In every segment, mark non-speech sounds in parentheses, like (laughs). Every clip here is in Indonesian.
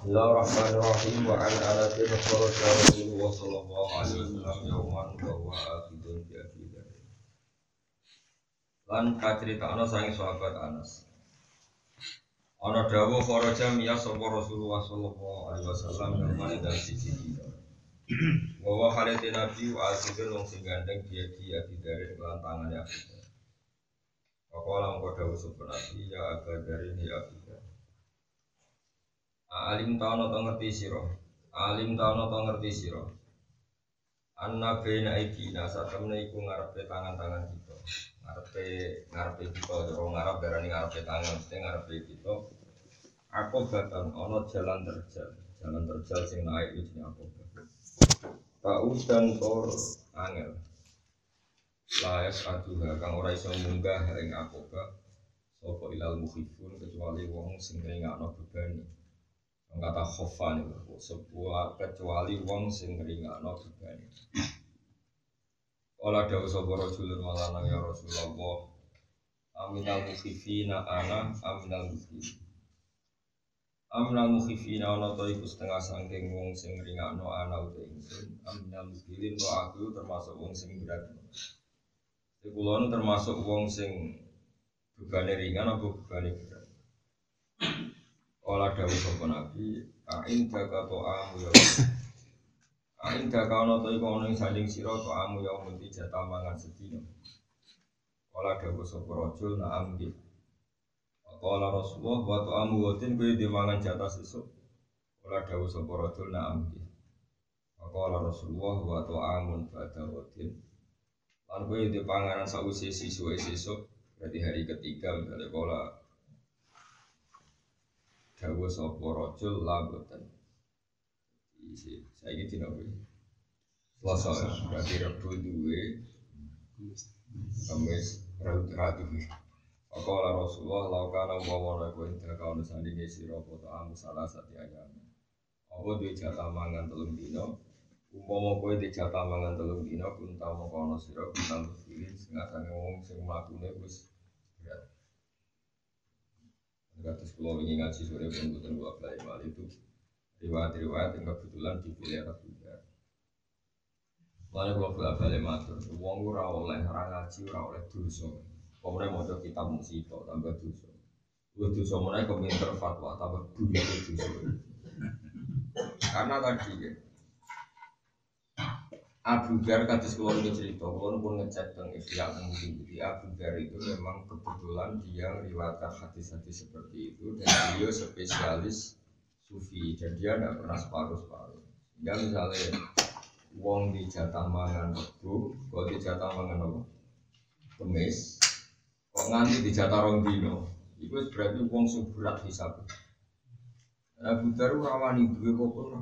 Bismillahirrahmanirrahim wa an Anas bin Rasulullah sallallahu alaihi wasallam yauman wa huwa akhidun bi akhidin. Lan kacerita ana sangi sahabat Anas. Ana dawuh kharaja miya sapa Rasulullah sallallahu alaihi wasallam yauman ing sisi dina. Wa wa nabi wa akhidun wong sing gandeng dia dia dari kelan tangane akhidun. Pakola mengko dawuh sapa nabi ya aga dari ni akhidun. Alim tauna to ngerti sira. Alim tauna to ngerti sira. Anna baina aidina satemene iku ngarepe tangan-tangan kita. Ngarepe ngarepe kita cara ngarep darani ngarepe tangan, mesti ngarepe kita. Aku batan ana jalan terjal. Jalan terjal sing naik jenenge aku. Paus dan tor angel. Layak aduha kang ora iso munggah ing aku sapa ilal mukhifun kecuali wong sing ngringakno bebani kata khofan itu sebuah kecuali wong sing ngringakno bebane Ola dawu sapa rajulun malanang ya Rasulullah. Aminal mukhifina ana aminal mukhifina. Aminal mukhifina ana to iku setengah sangking wong sing ngringakno ana uta ingsun. Aminal mukhifin wa aku termasuk wong sing berat. Kula termasuk wong sing bebane ringan apa bebane berat. Kala dawu sapa nabi, ain jaga to amu ya. Ain jaga ono to iku ono ing sanding sira to amu ya mesti jatah mangan sedina. Kala dawu sapa rajul na amdi. Kala Rasulullah wa to amu watin kuwi dimangan jatah sesuk. Kala dawu sapa rajul na amdi. Kala Rasulullah wa to amun pada watin. Lan kuwi dipanganan sausi sisuk sesuk berarti hari ketiga misalnya kala dawa sapa rajul la isi saiki dina kuwi Selasa berarti Rabu duwe Kamis Rabu Rabu Faqala Rasulullah laukana umpama kowe indah kauna sandinge sira apa amu salah sati ayam. Apa duwe jatah mangan telung dina? Umpama kowe duwe jatah mangan telung dina kunta mongko ana sira kunta muslimin sing ngatane wong sing mlakune wis berat. Kados kula wingi ngaji sore pun kula bali mal itu riwayat-riwayat yang kebetulan dipilih Dhar. Lalu kula bali bali matur, wong ora oleh ora ngaji ora oleh dosa. Pokoknya mau kitab musibah tambah dosa. Gue dosa mana komentar fatwa tambah bunyi dosa. Karena tadi ya, Abu Dhar kados kula ini cerita, kula pun ngecek teng Ihya mungkin jadi Abu Dhar itu memang kebetulan dia meriwayatkan hadis-hadis seperti itu dan beliau spesialis sufi dan dia tidak pernah separuh-separuh. Ya misalnya wong di jatah mangan rebu, di jatah mangan apa? Kemis, kok nganti di jatah rong dino, itu berarti wong suburat hisab. Abu Dhar rawani duwe kok ora.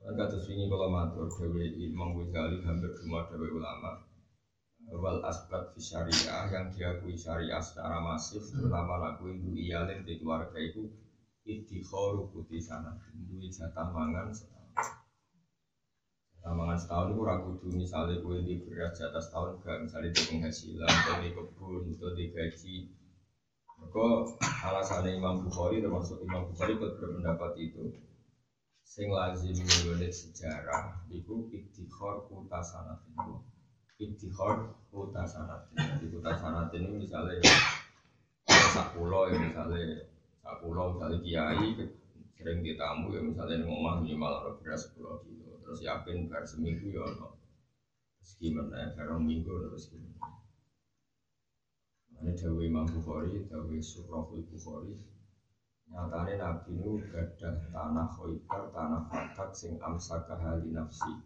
Kata sini kalau matur dewi Imam Ghazali hampir semua dewi ulama wal asbat fi syariah yang diakui syariah secara masif terutama laku ibu iyalin di keluarga itu idikhoru putih sana duit jatah mangan setahun. Jatah mangan setahun itu ragu tuh misalnya gue di beras jatah setahun gak misalnya di penghasilan atau di kebun atau di gaji. Maka alasannya Imam Bukhari termasuk Imam Bukhari berpendapat itu. Sing lazim nggone sejarah iku iktikhor kuta sanatin iktikhor kuta sanatin di kuta sanatin ini misalnya sak pulau ya misalnya sak pulau misalnya kiai sering ditamu ya misalnya di rumah minimal ada beras pulau kilo terus yakin bar seminggu ya no terus gimana? Ya bar minggu terus gimana? Ini Dawi Imam Bukhari, Dawi Surahul Bukhari, nyatane nabi nu gadah tanah khoibar tanah fatak sing amsaka hali nafsi.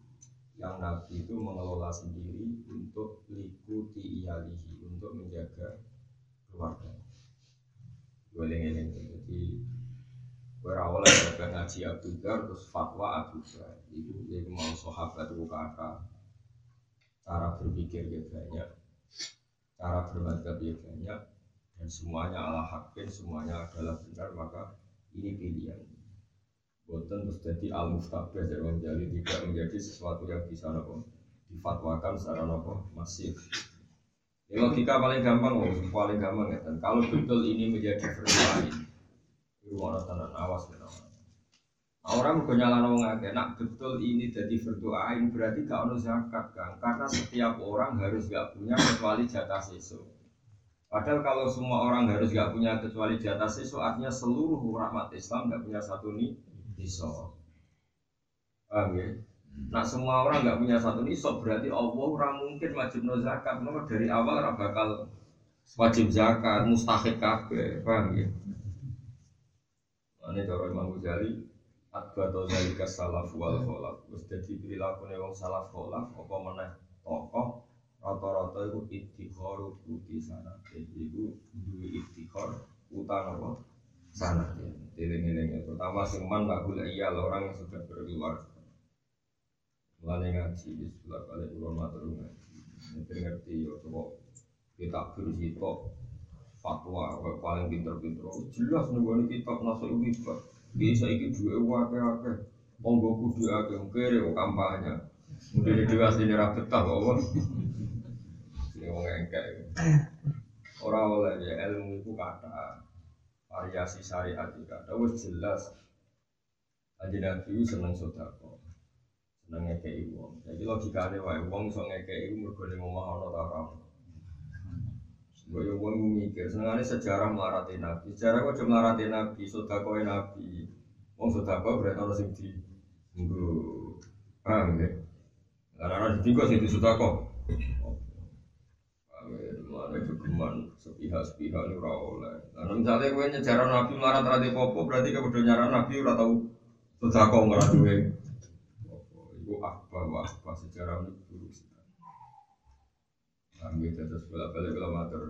Yang nabi itu mengelola sendiri untuk likuti iyalihi untuk menjaga keluarga Boleh ini jadi berawal dari ngaji Abu Dhar terus fatwa Abu Dhar itu dia mau sahabat itu kakak. Cara berpikir ya banyak, cara bermadzhab ya banyak, dan semuanya ala hakin, semuanya adalah benar, maka ini pilihan. Boten terus jadi al dari Imam Ghazali tidak menjadi sesuatu yang bisa nopo difatwakan secara nopo masif. Ya, logika paling gampang, oh, paling gampang ya. Dan kalau betul ini menjadi lain, itu mana tenan awas ya. Nah, orang punya nyala wong akeh, nak betul ini jadi berdoain berarti gak ono zakat kan? Karena setiap orang harus gak punya kecuali jatah sesu. Padahal kalau semua orang harus gak punya kecuali jatah sesu, artinya seluruh umat Islam gak punya satu nih nisab. Paham ya? Nah semua orang nggak punya satu nisab berarti Allah orang mungkin wajib no zakat. Nomor dari awal orang bakal wajib zakat, mustahik kabe, paham ya? Ini cara Imam Ghazali Adbato zalika salaf wal kholaf Terus jadi perilaku wong salaf kholaf Apa meneh tokoh Rata-rata itu istiqor Uti sana Jadi itu dua istiqor Utang apa? Sana Tiling-tiling Terutama seman bagul iya orang yang sudah berkeluarga Mulai ngaji di sebelah kali ulun matur ngaji Mungkin ngerti ya coba kita bersito fatwa paling pinter-pinter. Jelas nih kitab nasib wibat bisa iki dua wake monggo kudu akeh kere kampanye. Mungkin dhewe asline ra betah kok sing wong engkek. Ora oleh ya ilmu itu kata variasi syariat itu kata wis jelas. Aja nabi seneng sodako seneng ngekei wong jadi logikanya wae wong iso ngekei mergo ning omah ana ta ora Gue wong mikir, senengane sejarah melarati nabi. Sejarah kok cuma melarati nabi, sudah kau nabi. Wong sudah kau berarti sing di, gue, paham ya? Karena di kok sing kau. Mana kegeman sepihak sepihak ini oleh. Karena misalnya gue nyejarah nabi melarat rati popo, berarti kau udah nyarah nabi udah tahu sudah kau. Ibu apa sejarah ini buruk Kami terus balik-balik kalau matur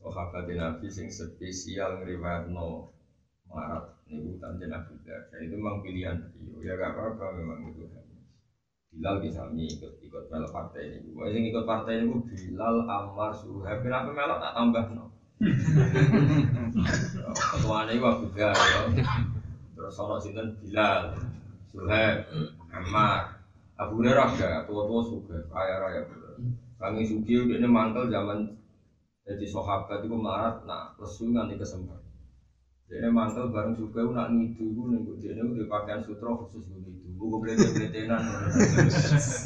sahabat Nabi sing spesial no marat niku tanjen Abu Darda itu memang pilihan beliau ya gak apa-apa memang itu Bilal bisa ikut ikut melok partai ini. Gue yang ikut partai ini Bilal Ammar Suhaib. Kenapa melok tak tambah no? Ketua ini Abu Darda. Terus ono sinten Bilal, Suhaib, Ammar, Abu Hurairah gak tua-tua suka kaya raya kami suki udah ini mantel zaman jadi sahabat itu melarat, nak lesu nanti kesempatan. Jadi mantel bareng suka nak ngidu nih gue jadi gue pakaian sutra khusus gue itu. Gue boleh jadi tenan.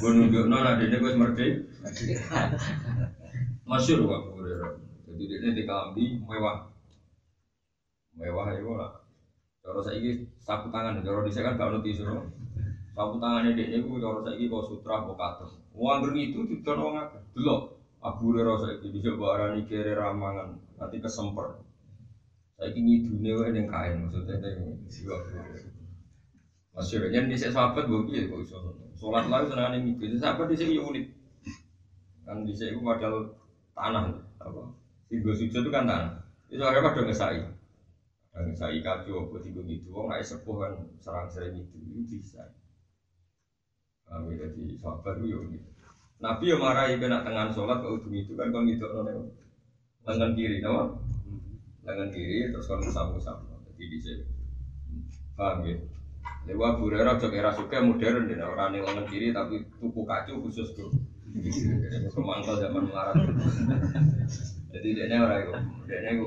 Gue nunjuk nona dia gue semerti. Masyur gue gue Jadi dia di kambi mewah. Mewah ya lah. Cara saya ini sapu tangan, cara di kan gak ngerti suruh. Sapu tangannya dia gue cara saya ini kau sutra kau katus. Uang itu tidak orang apa? Dulu Abu Hurairah saya ini bisa barani kere ramangan nanti kesemper. Saya ini dunia wae yang kain maksudnya yang siwa. Masih ada yang di sahabat gue gitu kok iso. Sholat lagi senang ini mikir. Sahabat di sini unik. Kan di sini padahal tanah apa? Tiga sujud itu kan tanah. Itu ada pada ngesai. Ngesai kacau apa tiga gitu. Wong nggak sepuh kan serang-serang itu itu bisa. Kami jadi sahabat itu ya Nabi yang marahi kena tengah sholat ke ujung itu kan kalau gitu nol lengan kiri, nama lengan kiri terus kalau samu samu jadi di sini paham ya lewat burera cok era suka modern dan orang yang kiri tapi tuku kacu khusus tuh semangkal zaman melarat. Jadi dia orang itu dia itu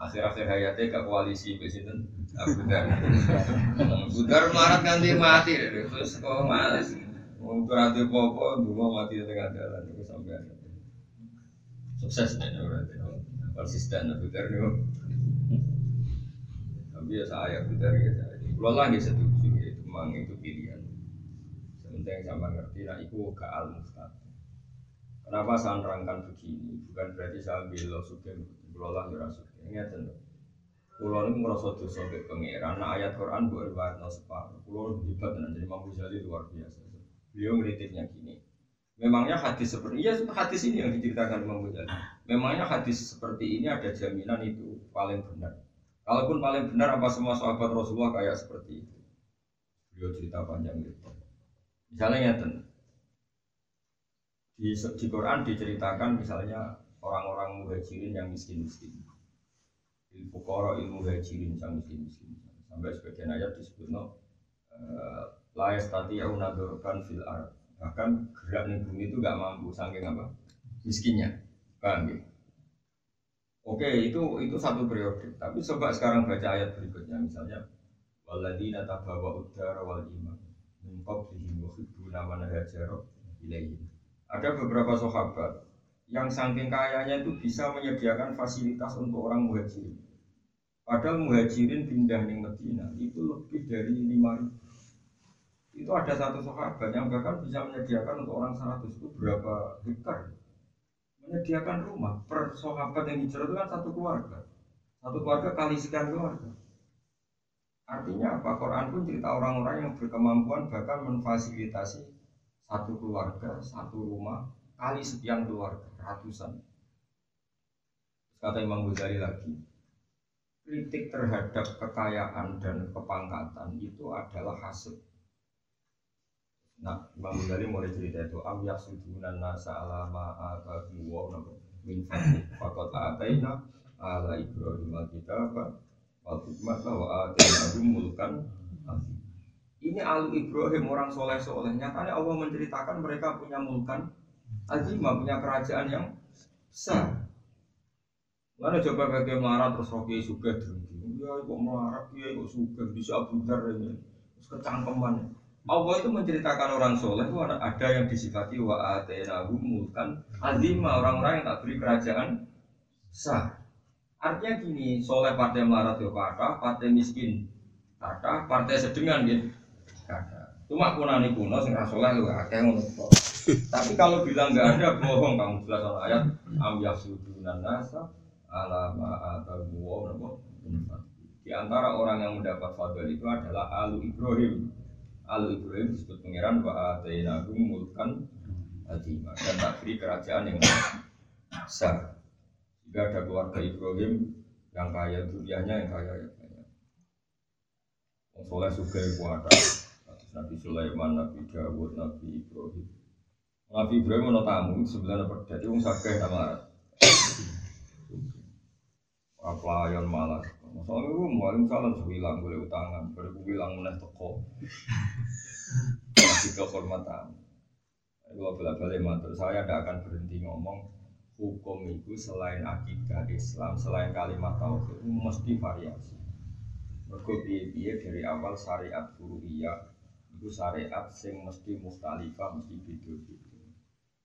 akhir-akhir hayatnya ke koalisi presiden Abu Dar Abu Dar melarat ganti mati terus kok males untuk radio popo, dulu mati di tengah jalan itu sampai sukses nih berarti konsisten Abu Dar nih. Tapi ya saya Abu Dar ya saya. Kalau lagi setuju ya, itu memang itu pilihan. Sementara sama ngerti, nah itu ke al mustad. Kenapa saya nerangkan begini? Bukan berarti saya bilang suka, kalau lah ya suka. Ingat tentu. Kulo ini merasa dosa ke pangeran. Nah ayat Quran buat riwayat no separuh. Kulo hebat dan jadi mampu jadi luar biasa. Beliau ngeritiknya gini. Memangnya hadis seperti iya hadis ini yang diceritakan Imam Ghazali. Memangnya hadis seperti ini ada jaminan itu paling benar. Kalaupun paling benar apa semua sahabat Rasulullah kayak seperti itu. Beliau cerita panjang gitu. Misalnya ngeten. di, di Quran diceritakan misalnya orang-orang muhajirin yang miskin-miskin. Koro ilmu muhajirin yang miskin-miskin. Sampai sebagian ayat disebut no, uh, la yastati aunadurkan fil ar. Bahkan gerak di bumi itu gak mampu saking apa? Miskinnya. Paham ya? Oke, itu itu satu periode. Tapi coba sekarang baca ayat berikutnya misalnya waladina tabawa udara wal iman min qablihim yuhibbuna man hajara ilaihim ada beberapa sahabat yang saking kayanya itu bisa menyediakan fasilitas untuk orang muhajirin. Padahal muhajirin pindah di Medina itu lebih dari lima Itu ada satu sahabat yang bahkan bisa menyediakan untuk orang 100 itu berapa hektar. Menyediakan rumah per sahabat yang hijrah itu kan satu keluarga. Satu keluarga kali sekian keluarga. Artinya apa? Quran pun cerita orang-orang yang berkemampuan bahkan memfasilitasi satu keluarga, satu rumah, kali sekian keluarga, ratusan. Kata Imam Ghazali lagi, kritik terhadap kekayaan dan kepangkatan itu adalah hasil. Nah, Imam Ghazali mulai cerita itu, am yasudunan nasa ala ma'atahu wa min fadli faqad ataina ala ibrahim al-kitab wal hikmah wa ataina mulkan ini alu Ibrahim orang soleh soleh. Nyatanya Allah menceritakan mereka punya mulkan azimah, punya kerajaan yang besar. Mana coba bagi melarat terus rocky suka drengki. Ya kok melarat, ya kok suka bisa Abu ini. Terus kecangkeman. Allah itu menceritakan orang soleh itu ada yang disifati wa atenahu mulkan azimah orang-orang yang tak beri kerajaan sah. Artinya gini, soleh partai melarat ya kata, partai miskin kata, partai sedengan gitu Cuma kunani kuno sing rasulullah lu akeh ngono Tapi kalau bilang nggak ada bohong kamu jelas ayat am yasudunan nasa ala ma atamu Di antara orang yang mendapat fadl itu adalah alu Ibrahim. Alu Ibrahim disebut pangeran wa atainakum mulkan azimah dan tak beri kerajaan yang besar. Jika ada keluarga Ibrahim yang kaya dunianya yang kaya yang kaya. Soleh suka ibu ada Nabi Sulaiman, Nabi Dawud, Nabi Ibrahim. Nabi Ibrahim mau tamu sebenarnya pada itu sakeh nama pelayan malas. Soalnya itu mualim salam sebilang boleh utangan, boleh bilang meneh toko. Masih kehormatan. Kalau bela balik matur, saya tidak akan berhenti ngomong hukum itu selain akidah Islam, selain kalimat tauhid itu mesti variasi. Mergo piye dari awal syariat furu'iyah itu syariat sing mesti mustalifah mesti beda-beda.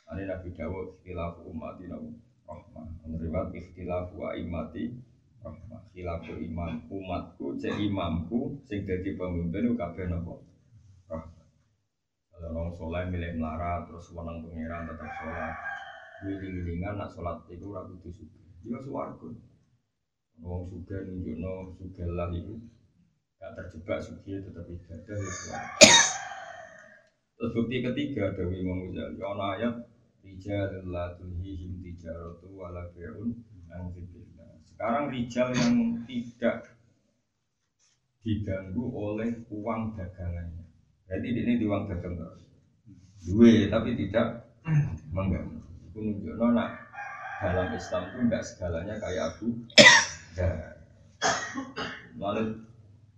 Ane Nabi Dawud ikhtilafu ummati nabi rahmah. Menerima ikhtilafu imati rahmah. Khilafu imam umatku cek imamku sing dadi pemimpin kabeh napa rahmah. Kalau orang soleh milih melarat terus wenang pangeran tetap sholat. Wiling-wilingan nak sholat itu ragu itu suka. Dia suwargo. Wong suga nunjukno suga lah itu gak terjebak sugi tetap ibadah ya Terus bukti ketiga dari Imam Ghazali, ayat rijal la tulhihim tijaratu wala bi'un an Sekarang rijal yang tidak diganggu oleh uang dagangannya. Jadi ini di uang dagang terus. Dua tapi tidak mengganggu. Itu nunjukno nak dalam Islam itu enggak segalanya kayak Abu Lalu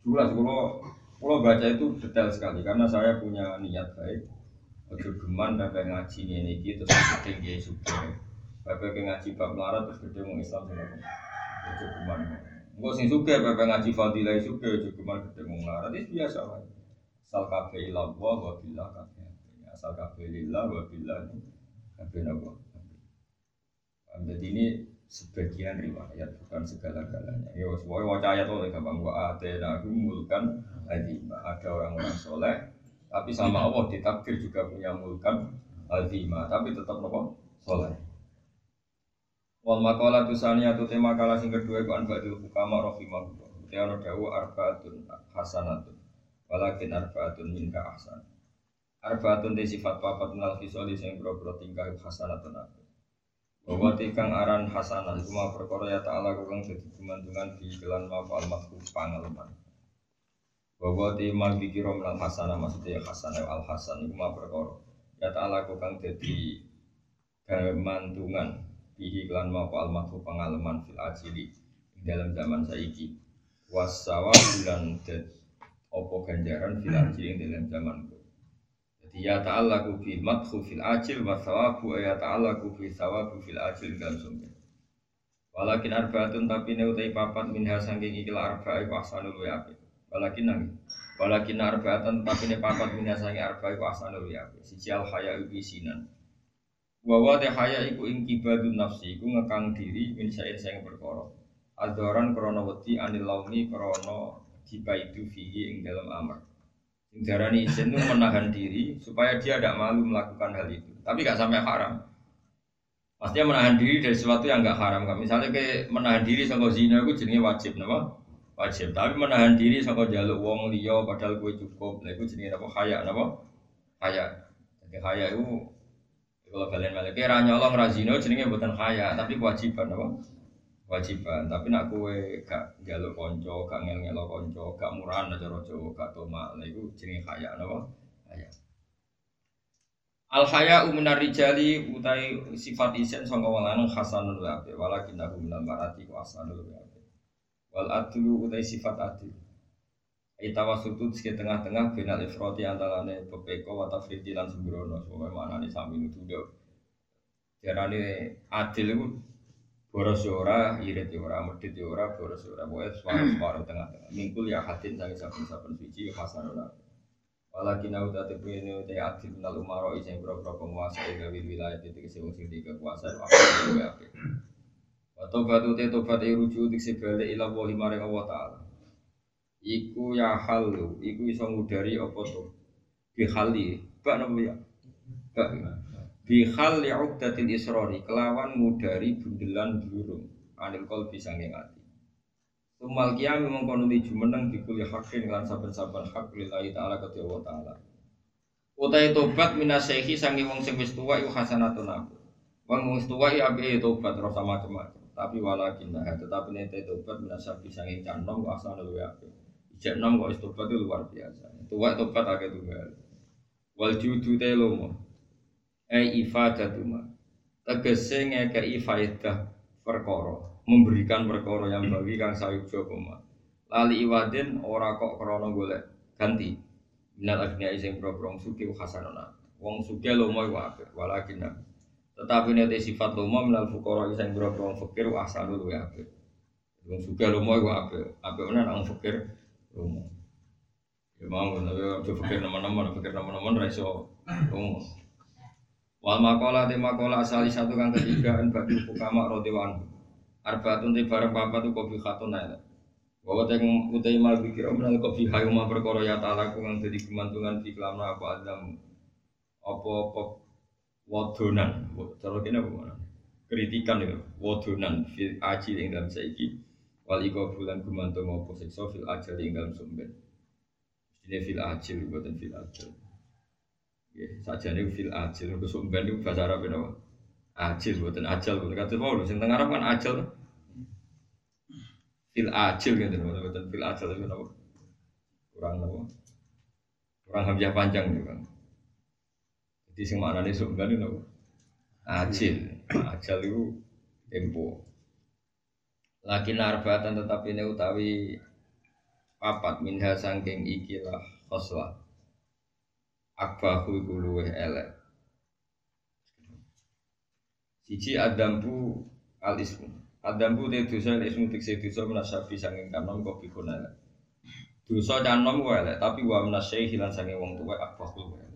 jelas kalau kalau baca itu detail sekali karena saya punya niat baik. Ojo geman bapak ngaji ini gitu terus gede gaya suka. Bapak ngaji bab melarat terus gede mau Islam semua. Ojo geman. Enggak sih suka bapak ngaji fadilah suka ojo geman gede mau melarat itu biasa lah. Asal kafe ilah wa billah kafe. Asal kafe ilah wa billah kafe nabo. Jadi ini sebagian riwayat bukan segala-galanya. Ya semua wajah ayat oleh gampang wa atena mulkan azimah. Ada orang-orang soleh, tapi sama Allah ditakdir juga punya mulkan azimah, tapi tetap nopo soleh. Wal makalah tusani atau tema kalah sing kedua itu anbadil hukama rahimahullah. Dia ada dawu arbaatun hasanatun, walakin arbaatun minka ahsan. Arbaatun di sifat papat minal fisoli sing bro-bro tingkah hasanatun aku. Bahwa tikang aran hasanah itu mah perkara ya ta'ala kukang jadi kemandungan di jalan maaf al pangalaman Bahwa timang dikira minal hasanah maksudnya ya hasanah al hasan itu mah perkara. Ya ta'ala kukang jadi kemantungan bihi klan mau almatu pengalaman fil ajili dalam zaman saiki. Wasawa bulan dan opo ganjaran fil ajili dalam zaman jadi ya ta'allaku fil madhu fil ajil wasawabu ya ta'allaku fil sawabu fil ajil dalam sumber. Walakin arbaatun tapi ne utai papat minha sangking ikilah arba'i wa ahsanul wa Walakin nang Walakin arbaatan tapi ne papat minha sangking arba'i wa ahsanul wa Siji al haya ubi sinan. Wawa te haya iku ing kibadun nafsi iku ngekang diri min sain sing perkara. Adoran krono wedi anil launi krono itu fihi ing dalam amar. Sing darani menahan diri supaya dia tidak malu melakukan hal itu. Tapi gak sampai haram. Pastinya menahan diri dari sesuatu yang enggak haram. Misalnya kayak menahan diri sama zina itu jenisnya wajib, nama wajib. Tapi menahan diri sama jaluk wong liya padahal gue cukup, nah itu jenisnya apa? Kaya, nama kaya. Jadi kaya itu kalau kalian balik kira nyolong razino jenisnya bukan kaya, tapi kewajiban, apa? Kewajiban. Tapi nak gue gak jaluk konco, gak ngel ngelo konco, gak murahan aja rojo, gak tomak, nah itu jenisnya kaya, nama kaya. Al haya uminar rijali utai sifat isen sangka wong lanang hasanul wa walakin aku minal marati wa hasanul wa ape wal adlu utai sifat adil. Itawasutu di tengah-tengah binal ifroti antarane pepeko tafriti lan sembrono. Semua mana nih sami itu dia Jarane adil itu boros ora, irit ora, medit ora, boros ora. Pokoknya suara-suara tengah-tengah. Mingkul ya hadin sangi saben-saben suci hasanul wa Walakin aku tadi punya ini udah adil minal umaro yang berapa penguasa gawe wilayah itu kesi wong sing apa yang apa. Batu teh tobat rujuk di sebalik ilah wali maring Allah Taala. Iku ya halu, iku iso ngudari apa tuh? Bihali, gak nopo ya? Gak. Bihali uqdatil isrori, kelawan ngudari bundelan burung anil kol bisa ngati. Tumal kiam memang kono di jumeneng dikuli hakin lan saben-saben hak lillahi taala ke Allah taala. Utai tobat minasehi sangi wong sing wis tuwa iku hasanatun aku. Wong wis tuwa ya ape tobat rasa macam-macam. Tapi walakin nah tetapi nete tobat minasabi sangi canom wa asal luwe ape. Ijak nom kok tobat itu luar biasa. Tuwa tobat akeh tunggal. Wal judu te lomo. E ifadatuma. Tegese ngekei faedah perkara memberikan perkara yang bagi kang sayuk jokoma lali iwadin ora kok krono golek ganti minal agnia ising pro-pro suki hasanona wong suki lomo iku apik walakin tetapi nek sifat lomo minal fukara ising pro-pro fakir ahsanu luwe apik. Wong suki lomo iku apik. Apik ana nang fakir lomo. Ya mau tapi aja fakir teman-teman fakir teman-teman ra iso lomo. Wal makola te makola asali satu kang ketiga en bagi hukama radhiyallahu Arbaatun te bareng papat tu kopi khatun ae. Bahwa teng utai mal pikir menal kopi hayu ma perkara ya ta'ala kang dadi kemantungan di kelamna apa adam apa apa wadonan. Cara kene apa mana? Kritikan itu wadonan fil aji ing dalam saiki. Wal iko bulan gumantung apa siksa fil ajal ing dalam sumber. Ini fil ajil buatan fil ajil. Ya, saja nih fil ajil, untuk sumber itu bahasa Arab apa? Ajil buatan ajal buatan kata mau sing tengah Arab kan ajal fil ajil gitu betul fil ajil itu apa? Kurang apa? Kurang hamzah panjang gitu kan. Jadi sing nih surga apa? Ajil, ajal itu tempo. Laki narbatan tetapi ini utawi papat minha sangking ikilah khoslah akbahu iku luweh elek siji adambu al ismu Adambu te dosa lek ismu tikse dosa menasabi sanging kanom kok bikun elek. Dosa canom elek, tapi wa menasai hilang sanging wong tuwa. Yang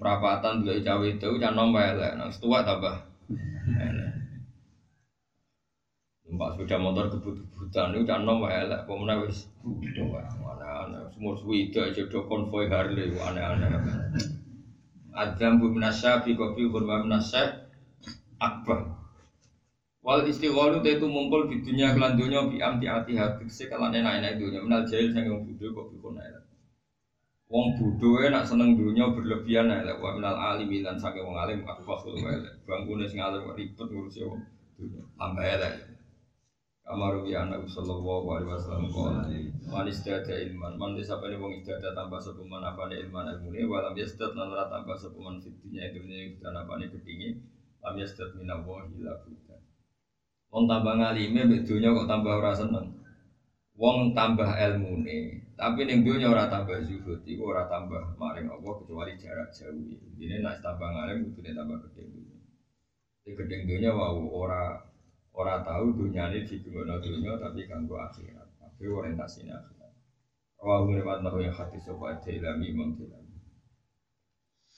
perapatan dulu cawe itu canom kok elek, nang tua tambah. Numpak sepeda motor kebut-kebutan itu canom kok elek, pemenang wis aneh-aneh. Semua suwi itu aja do konvoy Harley, aneh-aneh. Adambu menasabi kok bikun wa menasai akbah. Wal istighalu itu mumpul di dunia kelan dunia bi amti ati hati sekalan enak enak dunia menal jahil yang bodoh kok bikon elek. Wong bodoh nak seneng dunia berlebihan elek wa menal alim lan sange wong alim aku fakul elek. Bangkune sing alim ribet ngurusi wong dunia tambah elek. Kamaru ya anak sallallahu alaihi wasallam qala man istada ilman man desa pane wong istada tambah sapa man apane ilman ilmune walam yastad lan ora tambah sapa man dunya dunya dan apane kedingi Lam yasdad minallahi ila buddha. Wong tambah ngalime donya kok tambah ora seneng. Wong tambah ilmune, tapi ning donya ora tambah zuhud, iku ora tambah maring Allah kecuali jarak jauh. Ini nek tambah ngalim kudune tambah gede dunya. Di gede dunya wau ora ora tahu dunyane digungokno dunya tapi kanggo akhirat. Tapi orientasine akhirat. Wa ngriwat nahu yang hati sapa ilami imam ilami.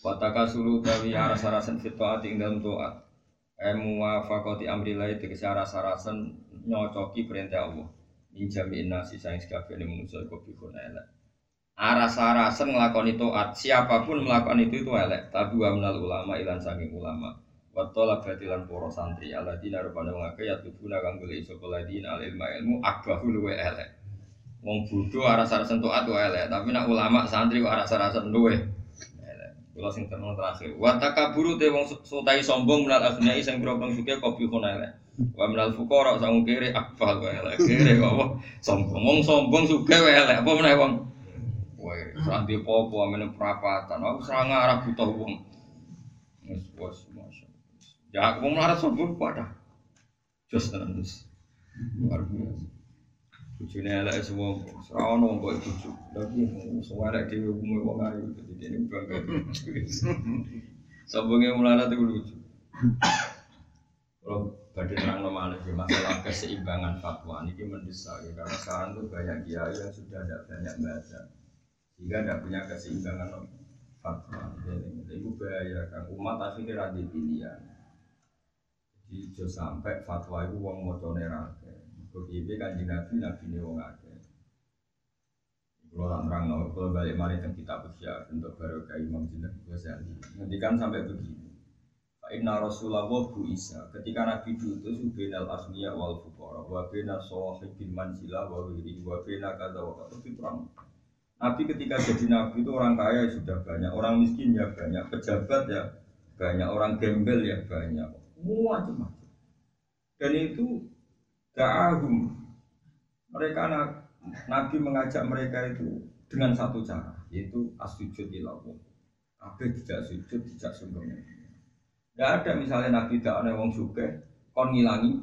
Wataka sulu tawi aras-arasan fit taat ing dalam taat. Emu wafakoti amrillah tegese aras-arasan nyocoki perintah Allah min jami'in nasi saing sekabehane manusa iku bikun elek. Aras-arasen nglakoni taat, siapa pun melakukan itu itu elek, tapi wa minal ulama ilan saking ulama. Wa talabati lan santri alladzina rupane wong akeh ya tubuna kang golek sapa ladina al ilma ilmu akbahu luwe elek. Wong bodho aras-arasen taat wae elek, tapi nak ulama santri kok aras-arasen luwe. Kula sing terakhir. Wa takaburu te wong sotai sombong menal aghniyai sing suke kopi kono elek. Wa minal fuqara sang kere akbal wae elek. Kere apa? Sombong. Wong sombong suge wae elek. Apa meneh wong? Wae, sandi popo amene prapatan. Aku serang arah butuh wong. Wes bos, masya Ya, wong melarat sombong pada. Jos tenan terus. Luar biasa. Bujune elek semua, serono wong kok bojo. Tapi semua elek dhewe umume wong ayu, jadi dene bangga. (laughs) Sombongnya melarat itu lucu. Kalau badai terang normal lagi masalah keseimbangan fatwa ini mendesak ya. karena sekarang tuh banyak kiai yang sudah tidak banyak baca sehingga tidak punya keseimbangan fatwa. Jadi itu bahaya kan umat akhirnya rada pilihan. Jadi jo sampai fatwa itu wong mau nerake. Begitu kan di nabi nabi ini wong akeh. Kalau tak terang kalau balik mari kitab usia untuk baru kayak Imam Jinnah Ghazali. Nanti kan sampai begini. Inna Rasulullah bu Isa ketika Nabi diutus ubinal asmiya wal fuqara wa bina sahibil manzila wa wiri wa bina kata wa kata itu perang. Nabi ketika jadi Nabi itu orang kaya sudah banyak, orang miskin ya banyak, pejabat ya banyak, orang gembel ya banyak, macam-macam. Dan itu da'ahum mereka Nabi mengajak mereka itu dengan satu cara, yaitu asujud ilallah. Kabeh tidak sujud, tidak sembah. Tidak ada misalnya Nabi tidak ada wong suke, kon ngilangi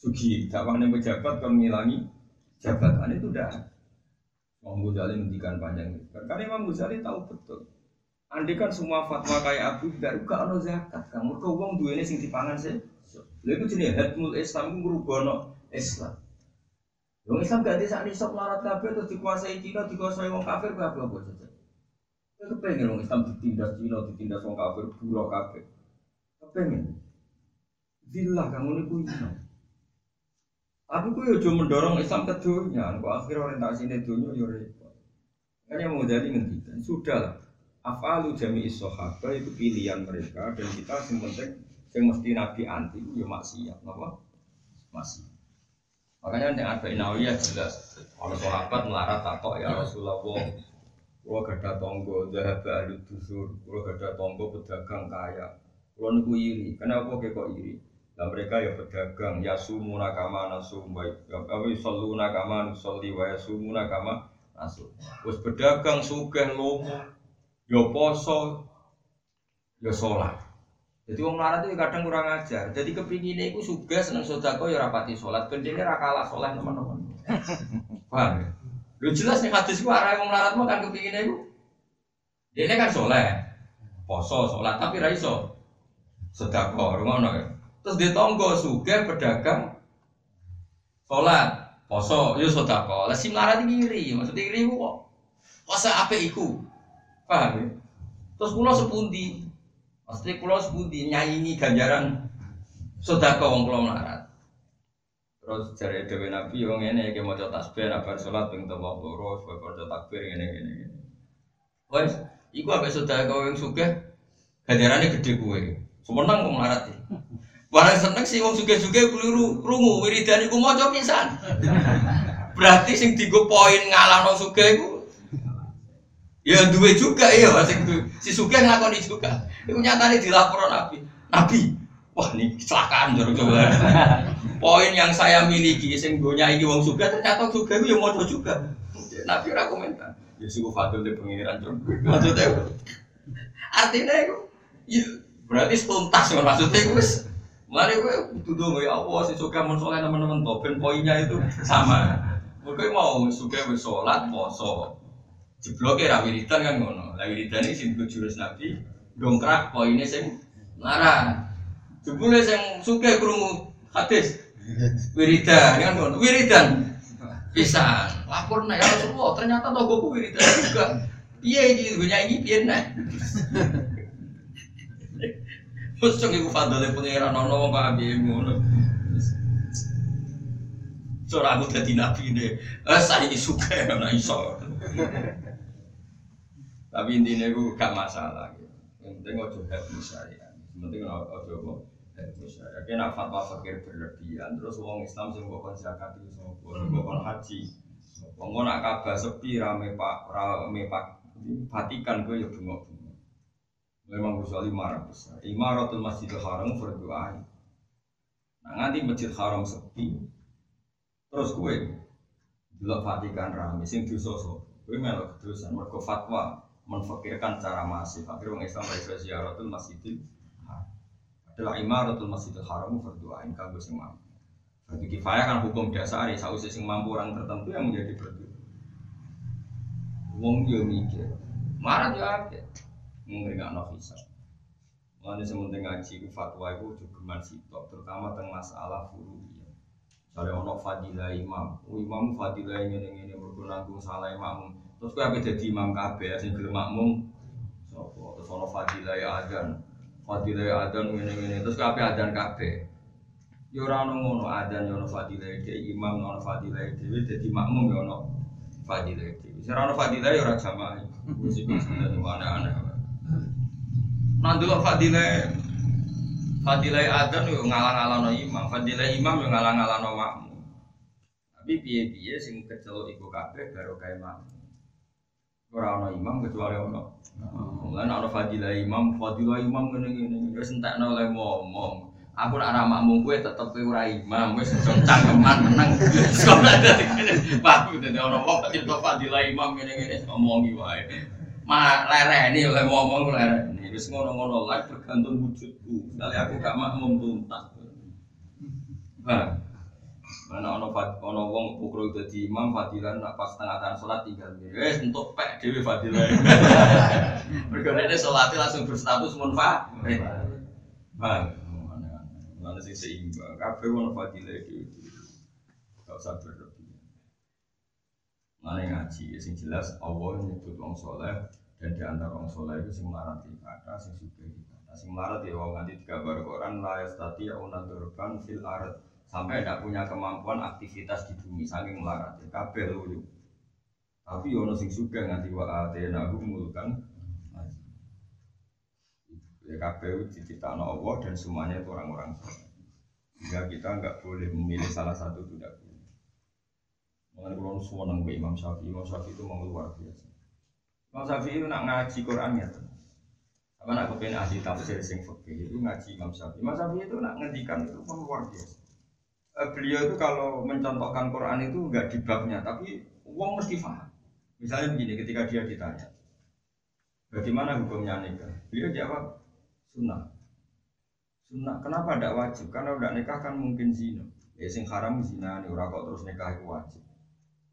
sugi, dakwahnya pejabat kon ngilangi jabatan itu tidak. Imam Ghazali menghentikan panjang Karena Imam Ghazali tahu betul. Andai kan semua fatwa kayak Abu Dhar, gak ada zakat. Kamu ke uang ini sing dipangan sih. Lalu itu jenis hadmul Islam itu merubah Islam. Yang Islam gak bisa nisab larat kafir terus dikuasai Cina, dikuasai wong kafir, apa apa saja. Itu pengen wong Islam ditindas Cina, ditindas wong kafir, buruh kafir. Kepengen. Zillah kamu ini aku ya cuma mendorong Islam ke dunia, kok akhir orientasi ini dunia ya repot. Makanya mau jadi ngendikan, sudah lah. Afalu jami isohaba itu pilihan mereka dan kita yang penting yang mesti nabi anti ya maksiat, apa? Masih. Makanya yang ada inawiyah jelas. Kalau sahabat melarat takok ya Rasulullah, Kulo gada tonggo, dahab alu dusur, kulo gada tonggo pedagang kaya. Kulo niku iri, kenapa kok iri? Lah mereka ya pedagang, ya sumu nakama nasum baik. Apa solu nakama nusolli wa ya sumu nakama nasum. Wes pedagang sugih lomo, ya poso, ya sholat. Jadi wong melarat itu kadang kurang ajar. Jadi kepinginnya itu sugih seneng sodako ya rapati sholat. Kendini rakalah sholat teman-teman. (laughs) Paham ya? Lu jelas nih hadis gua arah wong melarat mau kan kepinginnya itu. Dia kan sholat, poso sholat tapi raiso sodako, rumah ya. Terus dia tonggo suge pedagang sholat, poso, yo sodako. Lah si melarat iri, maksudnya iri kok. Poso apa iku? Paham ya? Terus pulau sepundi, maksudnya pulau sepundi nyanyi ganjaran sodako wong pulau melarat. Terus cari dewi nabi wong ini kayak mau tasbih, nabar sholat, ping tawaf loro, sebab takbir ini ini ini. Wes, iku apa sodako yang suge ganjarannya gede kue. Semenang wong melarat ya. Barang seneng sih wong suge-suge keliru krungu wiridan iku maca pisan. Berarti sing digo poin ngalahno suge iku ya duwe juga ya sing si suge nglakoni juga. Iku nyatane dilapor Nabi. Nabi, wah ini kecelakaan jare coba. Poin yang saya miliki sing go nyai wong suge ternyata suge iku ya maca juga. Nabi ora komentar. Ya fadil de pengiran Maksudnya artinya itu ya Berarti tuntas maksudnya gue. Mulai gue butuh dong ya Allah sih suka mun teman-teman to poinnya itu sama. Gue mau suka wis sholat poso. Jebloke ra wiridan kan ngono. Lah wiridan iki sing jurus Nabi dongkrak poinnya sing larang. Jebule sing suka krungu hadis wiridan kan ngono. Wiridan bisa lapor nih ya Rasulullah ternyata togoku wiridan juga. Iya ini gue nyanyi piye nih. Terus cok iku fadole pangeran ono wong kok ambil ngono. Sora aku dadi nabi ne. Eh saya suka (laughs) ana iso. Tapi intinya gue gak masalah. Yang penting ojo happy syariah. Yang penting ojo apa happy syariah. Kena fatwa fakir berlebihan. Terus uang Islam mbok kon zakat itu? Mbok kon haji. Wong nak kabar sepi rame pak rame pak Vatikan gue ya bengok memang kecuali imarat besar. Imaratul Masjidil Haram berdoa. Nah nanti Masjid Haram sepi, terus gue delok Vatikan rame sing dosa Gue melok kedosan mergo fatwa menfakirkan cara masif. Akhirnya orang Islam dari ziaratul Masjidil Haram. Adalah Imaratul Masjidil Haram berdoa ini kanggo sing mampu. Kifayah kan hukum dasar ya sausi sing mampu orang tertentu yang menjadi berdoa. Wong yo mikir, marah yo no hisab. Mulanya sementing ngaji ku fatwa itu juga sitok, terutama tentang masalah furu. Misalnya ono fadilah imam, oh, imam fadilah ini ini ini bergunang salah imam. Terus kau apa jadi imam kabe, asing gelem makmum. Terus ono fadilah adan, fadilah adan ini ini. Terus kau apa adan kabe. Yo ora ono ngono adan yo ono fadilah imam ono fadilah dhewe dadi makmum yo ono fadilah dhewe. Ono fadilah yo ora jamaah. Wis iki aneh-aneh. Nah dulu fadilah fadilah adan yo ngalang-alano imam, fadilah imam yo ngalang-alano makmum. Tapi piye-piye sing kecelok iku kabeh baru kae makmum. Ora ana imam kecuali ono. Mulane ana fadilah imam, fadilah imam ngene-ngene wis entekno oleh ngomong. Aku nak ra makmum kowe tetep kowe ora imam, wis cangkeman meneng. Sekolah (laughs) dadi kene. Pak dadi ana wong kok fadilah imam ngene-ngene ngomongi wae. Ma lereni oleh ngomong lereni. Wis ngono-ngono lah tergantung wujudku. Kali aku gak makmum tuntas. Nah, mana ono ono wong pukul dadi imam fadilan nak pas tengah tahun sholat tinggal wes untuk pek dewi fadilan. (laughs) Mereka ini sholatnya langsung berstatus munfa. Bang, mana sih seimbang? Kafe ono fadilah itu. Gak usah berlebihan. Mana ngaji, sing jelas Allah nyebut wong soleh dan di antara orang soleh itu sing melarat ibadah, sing suka ibadah, sing melarat ya wong nanti digambar Quran la yastati unadurban fil ard. Sampai tidak punya kemampuan aktivitas di bumi saking melarat. Ya kabeh lu tapi ono sing suka nganti wa atena mulkan ya kabeh diciptakan Allah dan semuanya itu orang-orang sehingga kita nggak boleh memilih salah satu tidak boleh Mengenai kalau semua nang Imam Syafi'i, Imam Syafi'i itu mau luar biasa. Imam Syafi'i itu nak ngaji Quran ya. Apa nak kepengen ahli tafsir sing fikih itu ngaji Imam Syafi'i. Imam Syafi'i itu nak ngendikan itu luar biasa. Eh, beliau itu kalau mencontohkan Quran itu enggak di babnya, tapi uang mesti paham. Misalnya begini, ketika dia ditanya, bagaimana hukumnya nikah? Beliau jawab, sunnah. Sunnah. Kenapa tidak wajib? Karena udah nikah kan mungkin zina. Ya sing haram zina ora kok terus nikah itu wajib.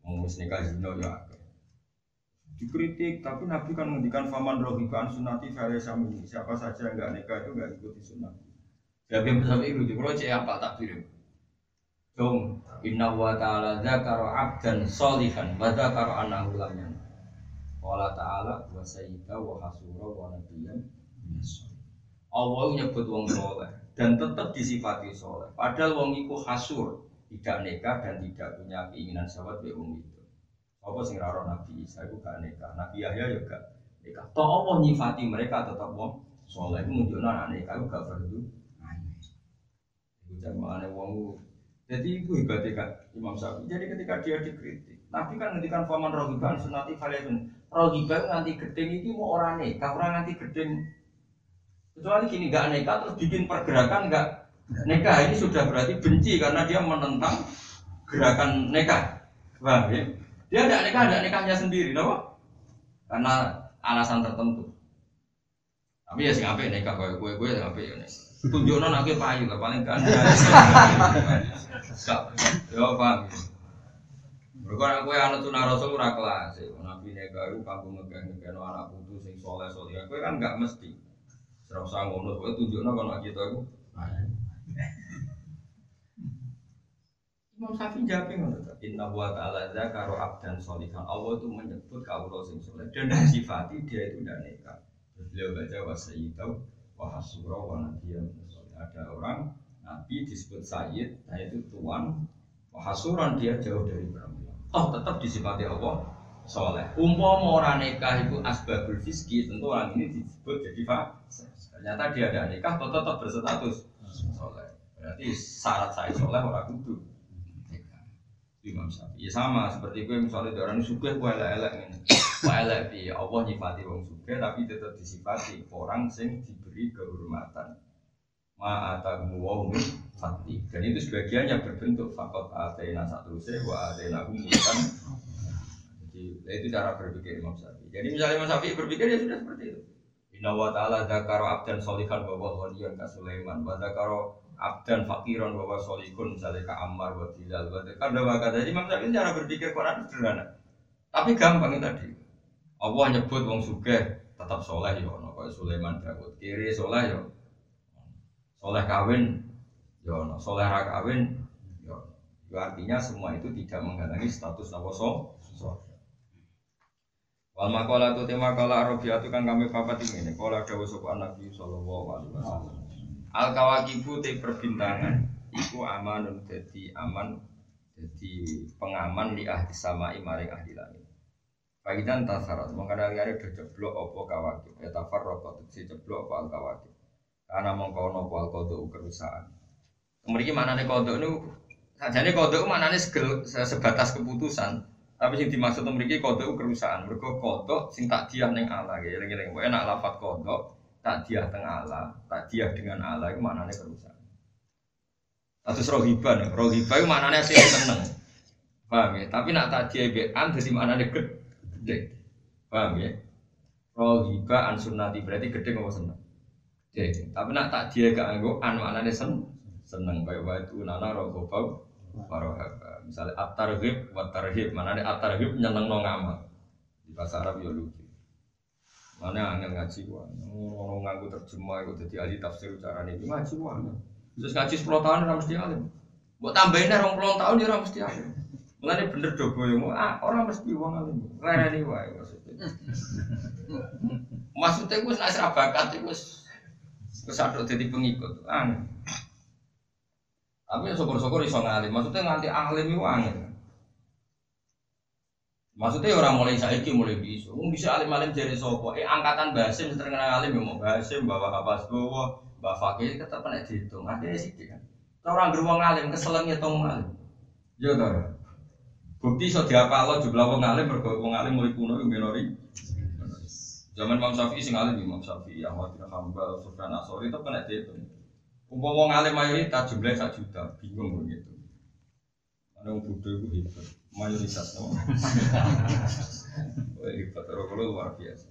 Mau nikah zina ya. Dikritik tapi Nabi kan menghentikan faman rohiban sunati ini siapa saja yang nggak nikah itu nggak ikuti sunnah ya biar sampai itu kalau cek apa takdir? Dong inna wa ta'ala dzakara abdan solihan wa dzakara annahu lam yan Qala ta'ala wa sayyida wa hasura wa nabiyyan Allah nyebut wong soleh dan tetap disifati soleh. Padahal wong iku hasur tidak nikah dan tidak punya keinginan sahabat be itu apa sing raro Nabi Isa itu gak nikah, Nabi Yahya juga nikah. Toh Allah nyifati mereka tetap wong soleh itu menunjukkan anak nikah itu gak perlu Itu jamaahnya wong jadi itu hebatnya Imam Syafi'i. Jadi ketika dia dikritik, Nabi kan ngendikan faman rohiban sunati faliyatun. Rohiban nanti gedeng ini mau orang nikah, orang nanti gedeng. Kecuali gini gak nikah terus bikin pergerakan gak nikah ini sudah berarti benci karena dia menentang gerakan nikah. Paham ya? Dia tidak nikah, tidak nikahnya sendiri, no? Karena alasan tertentu. Tapi ya sing apik nikah koyo kowe-kowe sing apik ya nek. Tunjukno nek kowe payu lah paling kan. Yo paham. Mergo nek kowe anut sunah Rasul ora kelas. Nabi nikah iku kanggo ngegah-ngegahno anak putu sing soleh soleh. Kowe kan enggak mesti. Ora usah ngono, kowe tunjukno kono kita iku. Imam Syafi'i jawab ngono to. Inna wa ta'ala zakaro abdan solihan. Allah itu menyebut kaulah sing soleh dan sifati dia itu tidak nikah. Terus beliau baca wa sayyidau wa hasura wa nabiyyan Ada orang nabi disebut sayyid, nah itu tuan. Wa hasuran dia jauh dari perempuan. Oh tetap disifati Allah soleh. Umpama orang nikah itu asbabul fiski, tentu orang ini disebut jadi fasik. Ternyata dia ada nikah, tetap berstatus soleh. Berarti syarat saya soleh orang kudu. Imam Syafi'i. Ya sama seperti gue misalnya orang suka gue elek-elek ini. Gue (coughs) elek di Allah nyifati wong suka tapi tetap disifati orang sing diberi kehormatan. Ma'atamu wa fati. Dan itu sebagiannya berbentuk fakot atena satu se wa atena umutan. Jadi itu cara berpikir Imam Syafi'i. Jadi misalnya Imam Syafi'i berpikir ya sudah seperti itu. Inna wa ta'ala zakaro abdan solihan wa wa ka Sulaiman wa zakaro abdan fakiron bahwa solikun misalnya ke Ammar wa Bilal wa kada wa kada Imam Syafi'i cara berpikir Quran sederhana. Tapi gampang tadi. Allah nyebut wong sugih tetap soleh yo ono kaya Sulaiman Daud kiri soleh yo soleh kawin yo ono. Soleh ra kawin yo artinya semua itu tidak menghalangi status nawa so Wal makola tu tema kala Arabia itu kan kami papat ini. Kala dawu sopan Nabi Sallallahu Alaihi Wasallam. Al kawakibu te perbintangan iku amanun jadi aman jadi pengaman di ahli sama maring ahli langit. Faidan tasarat mengkana liare do jeblok apa kawakib ya tafar rokok si jeblok apa al kawakib. Karena mengkau nopo al kerusahaan. Kemudian mana nih kodo ini sajane kodo mana nih sebatas keputusan. Tapi sing dimaksud memiliki kodo kerusahaan. Mereka kodo sing tak dia neng ala gitu. Lagi-lagi enak lafat kodo tak dia tengah Allah, tak dia dengan Allah itu maknanya kerusakan. Atau rohiban, rohiban itu maknanya sih seneng, paham ya? Tapi nak tak dia bean jadi maknanya gede, paham ya? Rohiba an sunnati berarti gede nggak seneng. Jadi, tapi nak tak dia gak anggo an maknanya sen seneng kayak waktu nana rohobau warohaba. Misalnya at-targhib wa tarhib, maknanya at-targhib nyeneng no ngamal. Di bahasa Arab ya lucu. Mana angin ngaji gua, ngomong nganggu terjemah, gue jadi ahli tafsir cara ini ngaji gua. Terus ngaji sepuluh tahun orang mesti alim. Buat tambahin orang puluh tahun dia orang mesti alim. Mulai bener dogo yang ah orang mesti uang alim. Rene nih wae maksudnya. Maksudnya gue nak bakat gue kesadok jadi pengikut. Aneh. Tapi ya syukur-syukur iso ngalim. Maksudnya nganti alim itu angin. Maksudnya orang mulai saiki mulai bisa. Mung bisa alim-alim jadi sopo. Eh angkatan Basim terkenal alim ya mau Basim bawa kapas bawa Mbak Fakih tetap kena dihitung. Akhirnya sih kan. Orang beruang alim keseleng ya tong alim. Ya tau. Bukti so lo jumlah wong alim mergo alim mulai kuno yang minori. Zaman Imam Syafi'i sing alim Imam Syafi'i, Ahmad bin Hanbal, Sufyan Asori itu kena dihitung. Umpama wong alim mayoritas jumlahnya satu juta, bingung begitu. Ada yang bodoh itu hebat, mayoritas no. (laughs) Hebat, kalau luar biasa.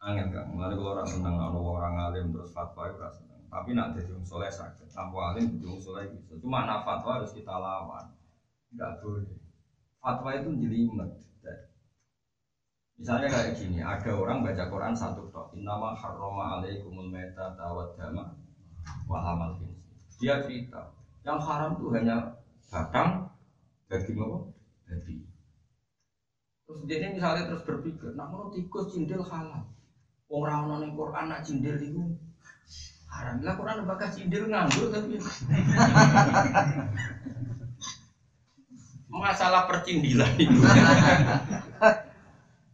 Angin kan, mulai kalau orang seneng, kalau orang alim terus fatwa itu rasa seneng. Tapi nak jadi orang soleh sakit, tanpa alim jadi orang soleh bisa. Cuma nak fatwa harus kita lawan, nggak boleh. Fatwa itu jelimet. Misalnya kayak gini, ada orang baca Quran satu tok, Innama harroma alaikumul meta tawad dama wahamal Dia cerita, yang haram tuh hanya batang, daging apa? Daging. Terus dia misalnya terus berpikir, nak mau tikus cindil halal. Wong ra ono ning Quran nak cindil haram. Lah Quran bakal cindil nganggur tapi masalah percindilan itu.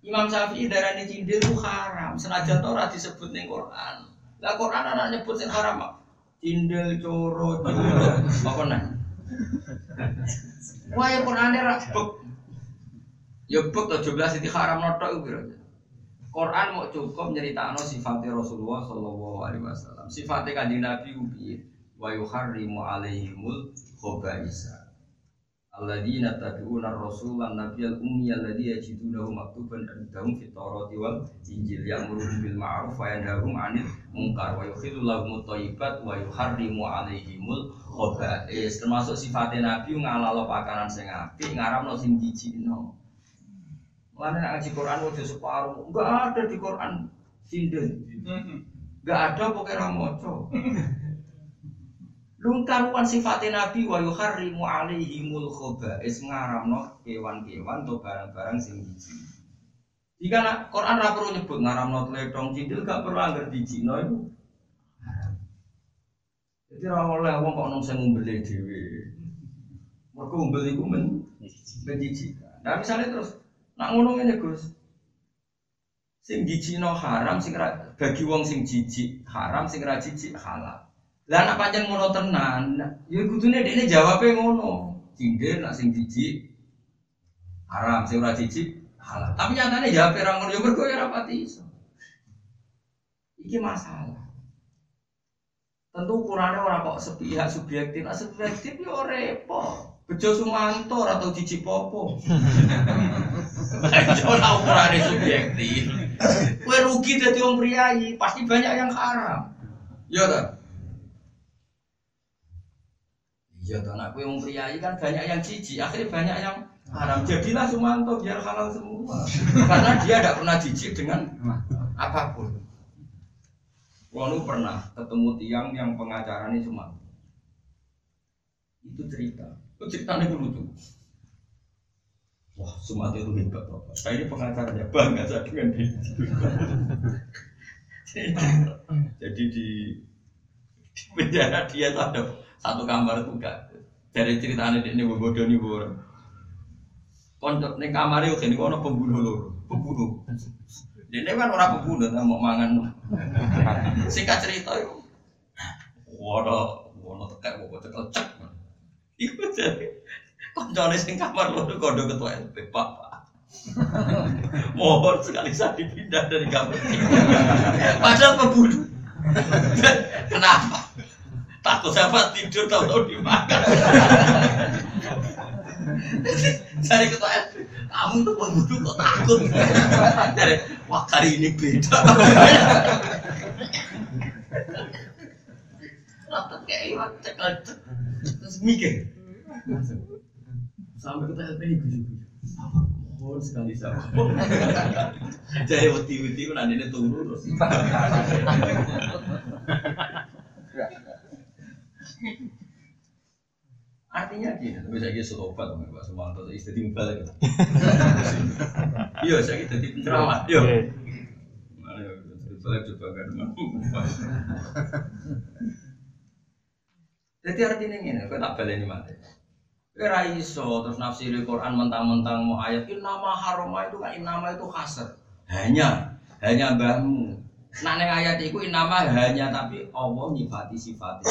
Imam Syafi'i darah cindil itu haram. Senajan Torah disebut ning Quran. Lah Quran anak nyebut sing haram Cindel coro coro apa nih? Wah ya Quran ra buk. Ya buk to jumlah siti haram notok iku Quran mau cukup nyeritakno sifatnya Rasulullah Shallallahu Alaihi Wasallam. Sifatnya kanjeng Nabi ubi wa yuharrimu alaihimul khobaisa. alladzina tabi'una ar-rasul wan nabiyal ummi alladzi yajidunahu maktuban indahum fit tawrati wal injil ya'muruhum bil ma'ruf wa yanhahum 'anil munkar wa yukhillu lahum thayyibat wa yuharrimu 'alaihimul khaba'is termasuk sifatnya nabi ngalalo pakanan sing apik ngaramno sing jijikno Mana ngaji Quran udah separuh, enggak ada di Quran sinden, enggak ada pokoknya. Lung karuan sifatnya Nabi wa yuharrimu alaihimul khaba'is ngaramno kewan-kewan atau barang-barang sing jijik. Jika Quran ra perlu nyebut ngaramno tledong cindil gak perlu anggar dijino itu. Jadi ra oleh wong kok nang sing ngumbeli dhewe. Mergo ngumbel iku men menjijikan. Nah misalnya terus nak ngono ngene Gus. Sing jijikno haram sing bagi wong sing jijik haram sing ra jijik halal. Lah anak pancen ngono tenan, ya kudune dekne jawabe ngono. Cindir nak sing jijik haram, sing ora jijik halal. Tapi nyatane jawabe ra ngono ya mergo ya ora pati iso. Iki masalah. Tentu ukurannya orang kok sepihak subjektif, nah subjektif ya repot. Bejo Sumanto atau Cici Popo. Ora ukurannya subjektif. Kue rugi jadi orang priayi, pasti banyak yang haram. Ya tak? Iya tuh anak yang priayi kan banyak yang cici, akhirnya banyak yang haram. Jadilah Sumanto biar halal semua. Karena dia tidak pernah jijik dengan apa pun. Walu pernah ketemu tiang yang pengacaranya cuma itu cerita. Itu ceritanya dulu tuh. Wah, Sumatera itu hebat bapak. Saya ini pengacaranya bangga saya dengan dia. (laughs) Jadi di, penjara dia tuh ada satu kamar tuh kak dari ceritanya ini bodoh nih bor konco nih kamar itu ini kono pembunuh lor pembunuh ini kan orang pembunuh nggak mau mangan. Singkat cerita itu waduh waduh tekak waduh tekak cek. Itu jadi konco nih sing kamar lor kodo ketua LP pak. Mohon sekali saya dipindah dari kamar. Padahal pembunuh kenapa? Takut siapa tidur tahu-tahu dimakan. Cari ketua RT kamu tuh pembunuh kok takut. Dari wah kali ini beda. Rata kayak iwak cekal terus mikir. Sampai ketua RT ini gujuk mohon sekali sama. Jadi wati-wati nanti ini turun terus Artinya gini, tapi saya kira obat sama Pak Sumanto, istri timbal gitu. (laughs) Iya, saya kira jadi penceramah. Iya. Mana ya, timbal coba kan. (laughs) Jadi artinya gini, kau tak balik ini mati. Kira iso terus nafsiri Quran mentang-mentang mau ayat nama haroma itu kan in nama itu kasar. Hanya, hanya mbahmu. Nah neng ayat itu nama hanya tapi Allah nyifati sifatnya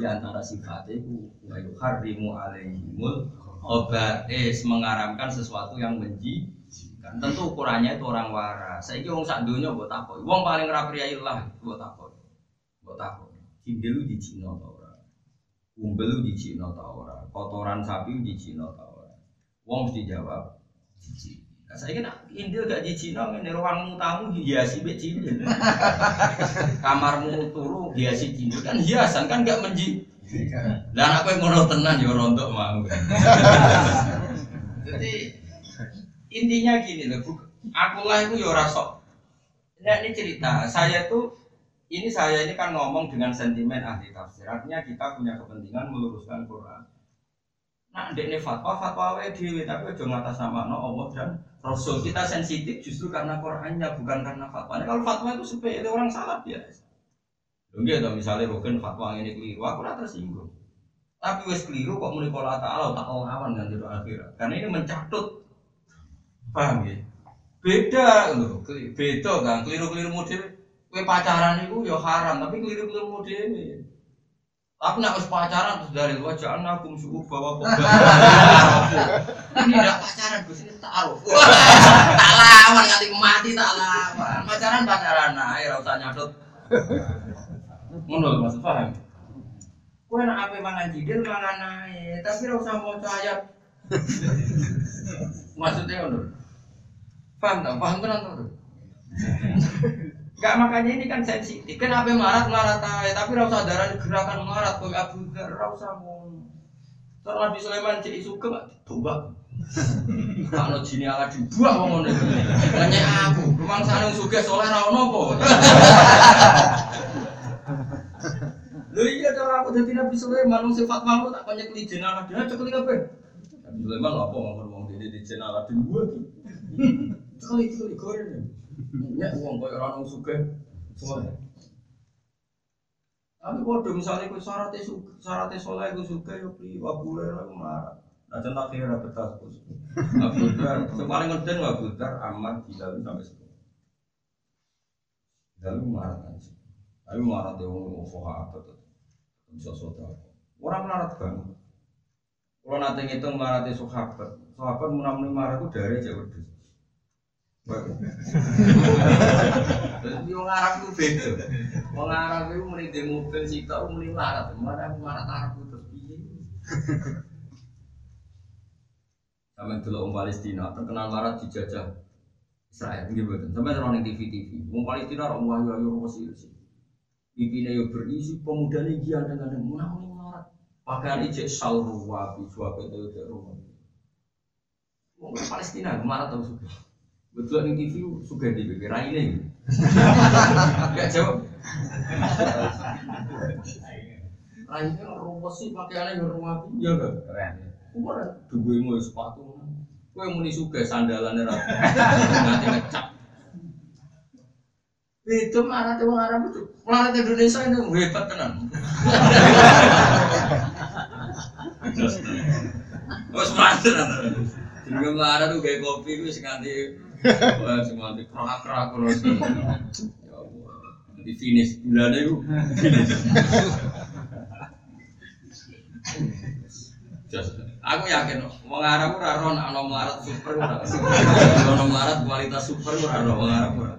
di antara sifatnya itu wa yuharrimu alaihimul obatis mengaramkan sesuatu yang menjijikan. Tentu ukurannya itu orang waras. Saya kira sak dunia buat apa? Wong paling rapriya lah buat apa? Buat apa? Cindelu di Cina tau ora? Umbelu di Cina tau ora? Kotoran sapi di Cina tau ora? Wong mesti jawab jijik. Nah, saya kira Indil gak di Cina, ini ruangmu tamu hiasi be cincin. (laughs) Kamarmu turu hiasi cincin kan hiasan kan gak menji. Dan aku yang ngono tenan ya rontok mau. (laughs) Jadi intinya gini loh, aku lah itu ya rasok. Nah ini cerita, saya tuh ini saya ini kan ngomong dengan sentimen ahli tafsir. Artinya kita punya kepentingan meluruskan Quran. Nah, ini fatwa, fatwa wae dhewe tapi aja no Allah dan Rasul. Kita sensitif justru karena Qurannya bukan karena fatwanya. Kalau fatwa itu sepele orang salah biasa. Enggak ada misalnya bukan fatwa ini keliru, aku rata tersinggung. Tapi wes keliru kok muni pola ta'ala tak lawan kan jodoh akhirat. Karena ini mencatut paham ya? Beda loh, beda kan keliru-keliru model. Kue pacaran itu ya haram, tapi keliru-keliru model ini. Tapi nak pacaran terus dari luar jangan aku suku bawa kok. (laughs) Ini tidak pacaran, gue sini taruh. Tak lawan (laughs) kali mati tak lawan. Pacaran pacaran, nah air usah nyadut. Menurut mas paham? Kue nak apa mangan jidil mangan ae, tapi ora usah maca ayat. (laughs) Maksudnya ngono. Paham tak? Paham tuh. Enggak makanya ini kan sensitif. Kenapa marat marat aja, tapi ora usah darah gerakan marat kok Abu Dzar ora usah ngono. Terus Nabi Sulaiman cek suka gak ditobak. Kalau (laughs) jini ala dibuang wong ngono iki. Nanya aku, rumang sana sugih soleh ra ono apa? (laughs) Lho iya cara aku dadi Nabi Sulaiman wong sifat malu tak konyek li jenal dia cekli kabeh. Nabi Sulaiman apa ngomong wong dene di jenal di gua iki. (laughs) Cekli cekli goreng. Ya wong koyo ora ono sugih soleh. Tapi bodoh misalnya kau syaratnya suka, syaratnya soleh kau suka ya pri wabule aku marah. Nah contoh akhirnya betas bos. (laughs) Abu Dar, paling ngeden Abu Dar aman di dalam sampai sepuluh. Lalu marah kan sih. Tapi marah dia ngomong foha apa tuh? Bisa soda. Orang melarat banget. Kalau nanti ngitung marah dia sahabat, sahabat munam marah itu dari jauh. Jadi orang Arab itu beda. Orang Arab itu muni di mobil sih tau muni marah, mana marah Arab itu terus piye? Sama dulu orang Palestina terkenal marah dijajah Israel, gitu betul. Sampai orang TV TV, orang Palestina orang wahyu wahyu orang sih. Pipinya yo berisi pemuda ini gian dengan mana muni marah. Pakaian ijek sal ruwabi, suape itu itu rumah. Orang Palestina marah tahu suka. Betul di TV suka di BB ini. Gak jawab. Raine rumput sih pakaiannya yang rumah iya gak? Keren. Kemarin dua mau sepatu. Kue muni suka sandalan era. Nanti ngecap. Itu marah tuh marah itu. Marah Indonesia itu hebat tenan. Bos marah tenan. Jadi marah tuh kayak kopi itu nganti Wah, semua di kerak-kerak terus. Ya Allah. Di finish bulan itu aku yakin, wong Arab ora nek ana melarat super ora. Melarat kualitas super ora ana wong Arab ora.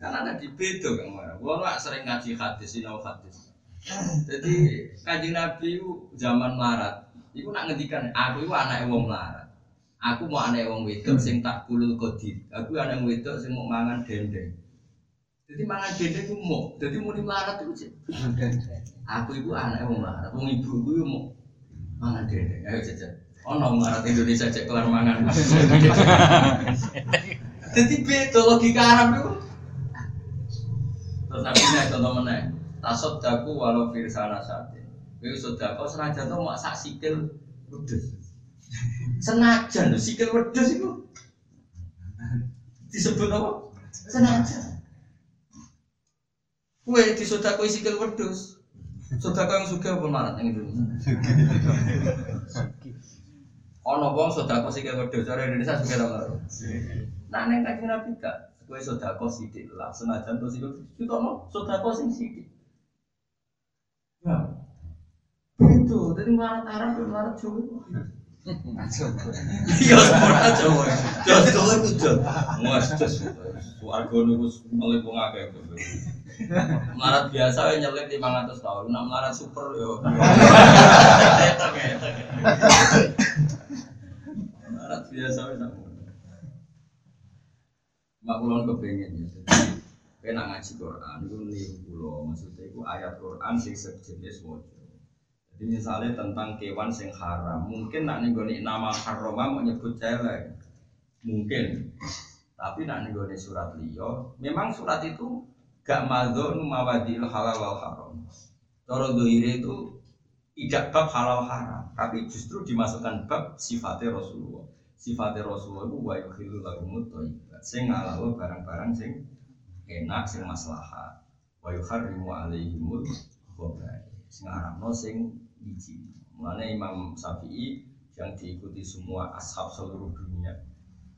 Karena ada di beda kan Arab. Wong sering ngaji hadis, sinau hadis. Jadi kanjeng Nabi zaman melarat, itu nak ngendikan aku itu anak wong melarat. Aku mau anak wong wedok sing tak kulul kodit. Aku anak wong wedok sing mau mangan dendeng. Jadi mangan dendeng itu mau. Jadi mau melarat itu sih. Aku itu anak wong melarat. Wong ibu itu mau mangan dendeng. Ayo jajan. Oh no melarat Indonesia cek kelar mangan. (laughs) Jadi beda logika Arab itu. Terus nabi nih contoh mana? Tasod daku walau firsana sate. Kau sodako senajan tuh mak sak sikil wedus. Senajan lho sikil wedus itu disebut apa? Senajan. Kue disodakoi sikil wedus. Sodako yang suka apa marat yang Indonesia? Ono wong sodako sikil wedus, cara Indonesia suka apa? Nah, neng kajian nabi gak. Kue sodako sidik lah, senajan tuh sikil. Kita mau sodako sing sidik. Ya, itu. Jadi marat Arab, marat Jawa. Iya, ora Jawa. Jos Jawa iku jos. Mas jos. Warga niku melip wong akeh. Melarat biasa wae nyelip 500 tahun, nak melarat super yo. Melarat biasa wae sak. Mak kula kepengin ya. Kena ngaji Quran iku niru kula, maksudnya iku ayat Quran sing sejenis waca. Misalnya tentang kewan sing haram, mungkin nak nenggoni nama haram mau nyebut celeng, mungkin. Tapi nak nenggoni surat liyo, memang surat itu gak madzon mawadil halal wal haram. Toro doire itu tidak bab halal haram, tapi justru dimasukkan bab sifatnya Rasulullah. Sifatnya Rasulullah itu wa yukhilu lahumut thayyibat. Sing ngalalo barang-barang sing enak sing maslahat. Wa yuharrimu alaihimul khaba'ith. Sing aramno sing biji. Mulane Imam Syafi'i yang diikuti semua ashab seluruh dunia.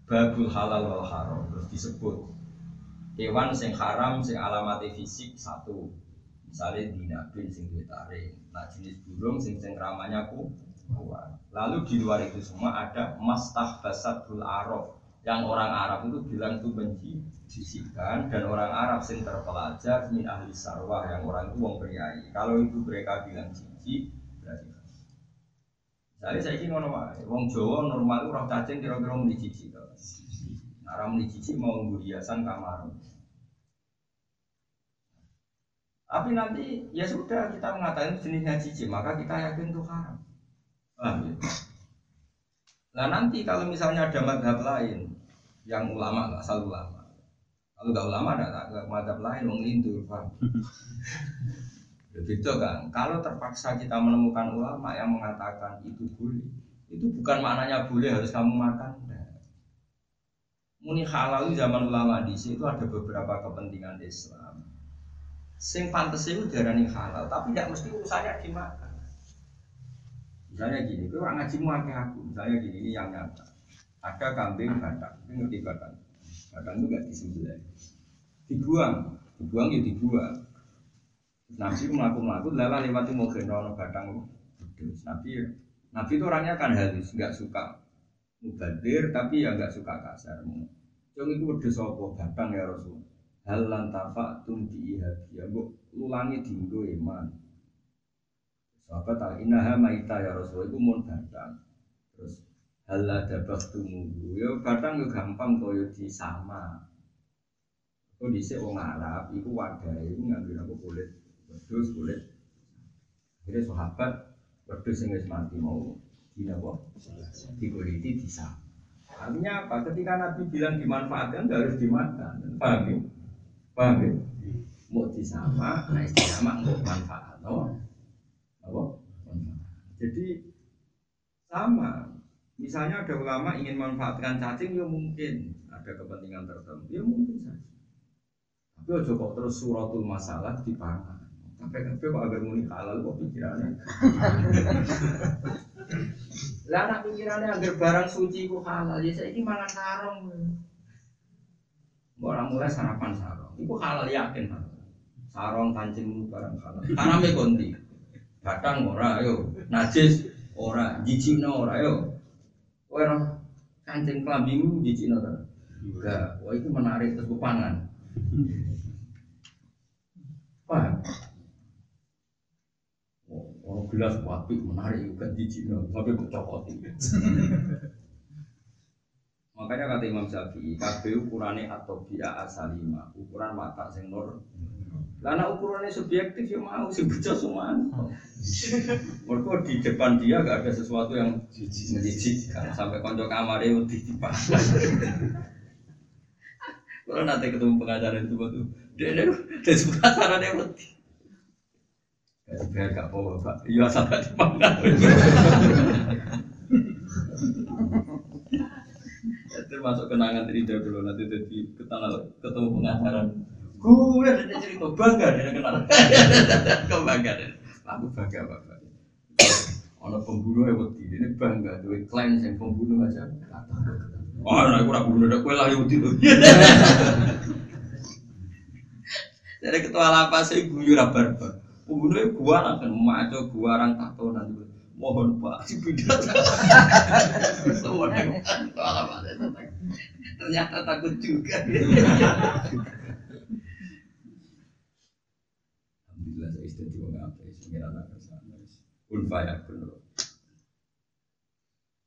Babul halal wal haram terus disebut hewan sing haram sing alamati fisik satu misalnya dinabin sing duwe taring nah jenis burung sing sing ramanya ku kuat lalu di luar itu semua ada mastah basatul arof yang orang Arab itu bilang itu menjijikan dan orang Arab sing terpelajar min ahli sarwah yang orang itu wong priayi. Kalau itu mereka bilang jijik Misalnya saya ini ngono wae, wong Jawa normal orang cacing kira-kira muni jijik to. Nah, muni mau nggo hiasan kamar. Tapi nanti ya sudah kita mengatakan jenisnya jijik, maka kita yakin itu haram. Paham ya? Nah nanti kalau misalnya ada madhab lain yang ulama nggak asal ulama, kalau nggak ulama ada madhab lain wong lindur, paham? Begitu kan? Kalau terpaksa kita menemukan ulama yang mengatakan itu boleh, itu bukan maknanya boleh harus kamu makan. Nah. Muni halal zaman ulama di situ ada beberapa kepentingan Islam. Sing pantas itu darani halal, tapi tidak mesti urusannya dimakan. Misalnya gini, itu orang ngaji muake aku. Misalnya gini, ini yang nyata. Ada kambing batang, ini ngerti batang. Batang itu gak disembelih. Dibuang, dibuang ya dibuang. Nabi melaku-melaku, lala itu mau gendong batang. Nabi, Nabi itu orangnya kan halus, nggak suka mubadir, tapi ya nggak suka kasar. Cung itu udah sopo batang ya Rasul. Hal lantafa tum diihadia, bu ulangi dinggo iman. Sahabat tak inaha maita ya Rasul itu mau batang. Terus hal ada tunggu ya kadang yo gampang koyo di sama. Kau di wong Arab, itu wadah itu ngambil aku kulit, wedus kulit. Jadi sahabat wedus yang mati mau di apa? Di kulit di sama. Artinya apa? Ketika Nabi bilang dimanfaatkan, nggak harus dimakan. Paham ya? Paham ya? Mau disama, nah istilah mau manfaat. No? apa? Jadi sama. Misalnya ada ulama ingin manfaatkan cacing, ya mungkin ada kepentingan tertentu, ya mungkin saja. Tapi ojo kok terus suratul masalah dipangan. Sampai kafe kok agak muni halal kok pikirannya. (laughs) Lah anak pikirannya agar barang suci ku halal, ya saya ini mangan sarong. Orang mulai sarapan sarong, itu halal yakin halal. Sarong kancing barang halal. Karena konti. Batang ora ayo, najis ora, jijikno ora ayo. Kowe ora kancing klambimu jijikno ta? Enggak, (laughs) wah itu menarik terus pangan. Paham? Oh, gelas wapi menarik juga jijikno, tapi kok. Makanya kata Imam Syafi'i, kabeh ukurannya atau bi'a asalima, ukuran mata sing nur karena ukurannya subjektif ya mau sih baca semua. Mereka di depan dia gak ada sesuatu yang menjijikkan sampai konco kamarnya udah dipasang. Kalau nanti ketemu pengacara itu waktu dia dia dia suka cara dia mati. Gak biar gak bawa pak, iya sampai di mana. Termasuk kenangan dari dulu nanti jadi ketemu pengacara. Gue ada cerita bangga dia kenal. (laughs) Kau bangga. Aku bangga bapak. Ono pembunuh yang wedi ini bangga duit klaim yang pembunuh aja. Oh, nah, aku ragu udah kue lah yang wedi tuh. Jadi ketua lapas saya guyu rabar Pembunuhnya gua akan maco gua orang tato nanti. Mohon pak, si bidat. Semua yang ketua lapas ternyata takut juga. kun fayakun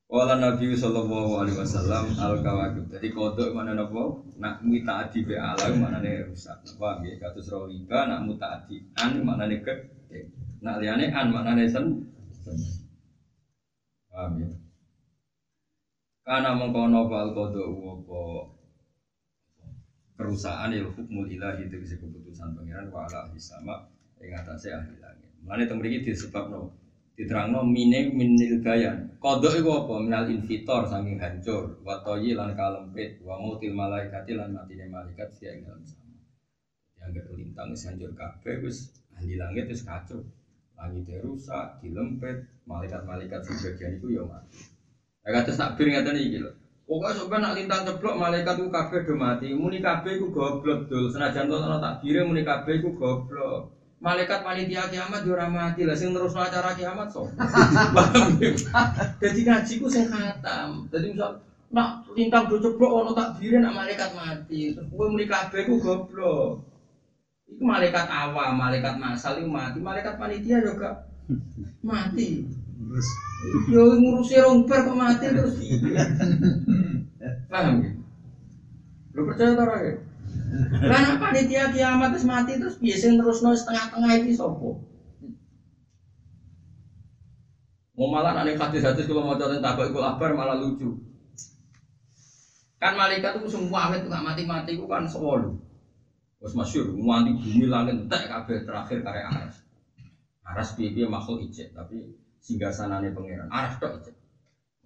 Wala Nabi Sallallahu Alaihi Wasallam al kawakib. Jadi kodok mana nopo? Nak adi be alam mana nih rusak. Paham ya? Katus riba nak adi an mana nih ke? Nak liane an mana nih sen? Paham ya? Karena mengkono fal kodok wopo kerusakan ya hukmul ilahi itu keputusan pangeran wa ala sama yang atasnya ahli langit. Mana tembriki disebab no diterangno mine minil gayan kodok itu apa? Minal invitor saking hancur. Watoyi lan kalempit. Wa mutil malaikati lan matine malaikat sia ing dalam sama. Yang gak lintang wis hancur kabeh wis ahli langit wis kacau. Langit rusak dilempit. Malaikat-malaikat sebagian itu ya mati. Ya kata takbir ngeten iki lho. Pokoknya sampai nak lintang ceblok malaikat itu kabeh do mati. Muni kabeh iku goblok dul. Senajan to ana takbire muni kabeh iku goblok malaikat panitia kiamat yo mati lah sing terus acara kiamat so. (laughs) Jadi ngaji ku sing khatam. Jadi misal nak lintang do ceblok ono takbire nak malaikat mati. Terus kowe muni kabeh ku goblok. Iku malaikat awam, malaikat masal iku mati, malaikat panitia juga mati. Yo ngurusi romper kok mati terus. (laughs) Paham ya? Lu percaya ora ya? Lah panitia kiamat terus mati terus biasa terusno setengah-tengah iki sapa? Mau malah nanti hadis-hadis kalau mau tentang tabak itu kabar malah lucu. Kan malaikat itu semua awet nggak mati-mati itu kan sewolu. Terus masyur, nganti bumi langit entek kabeh terakhir karya aras. Aras piye makhluk ijek, tapi singgah sanane pangeran. Aras tok ijek.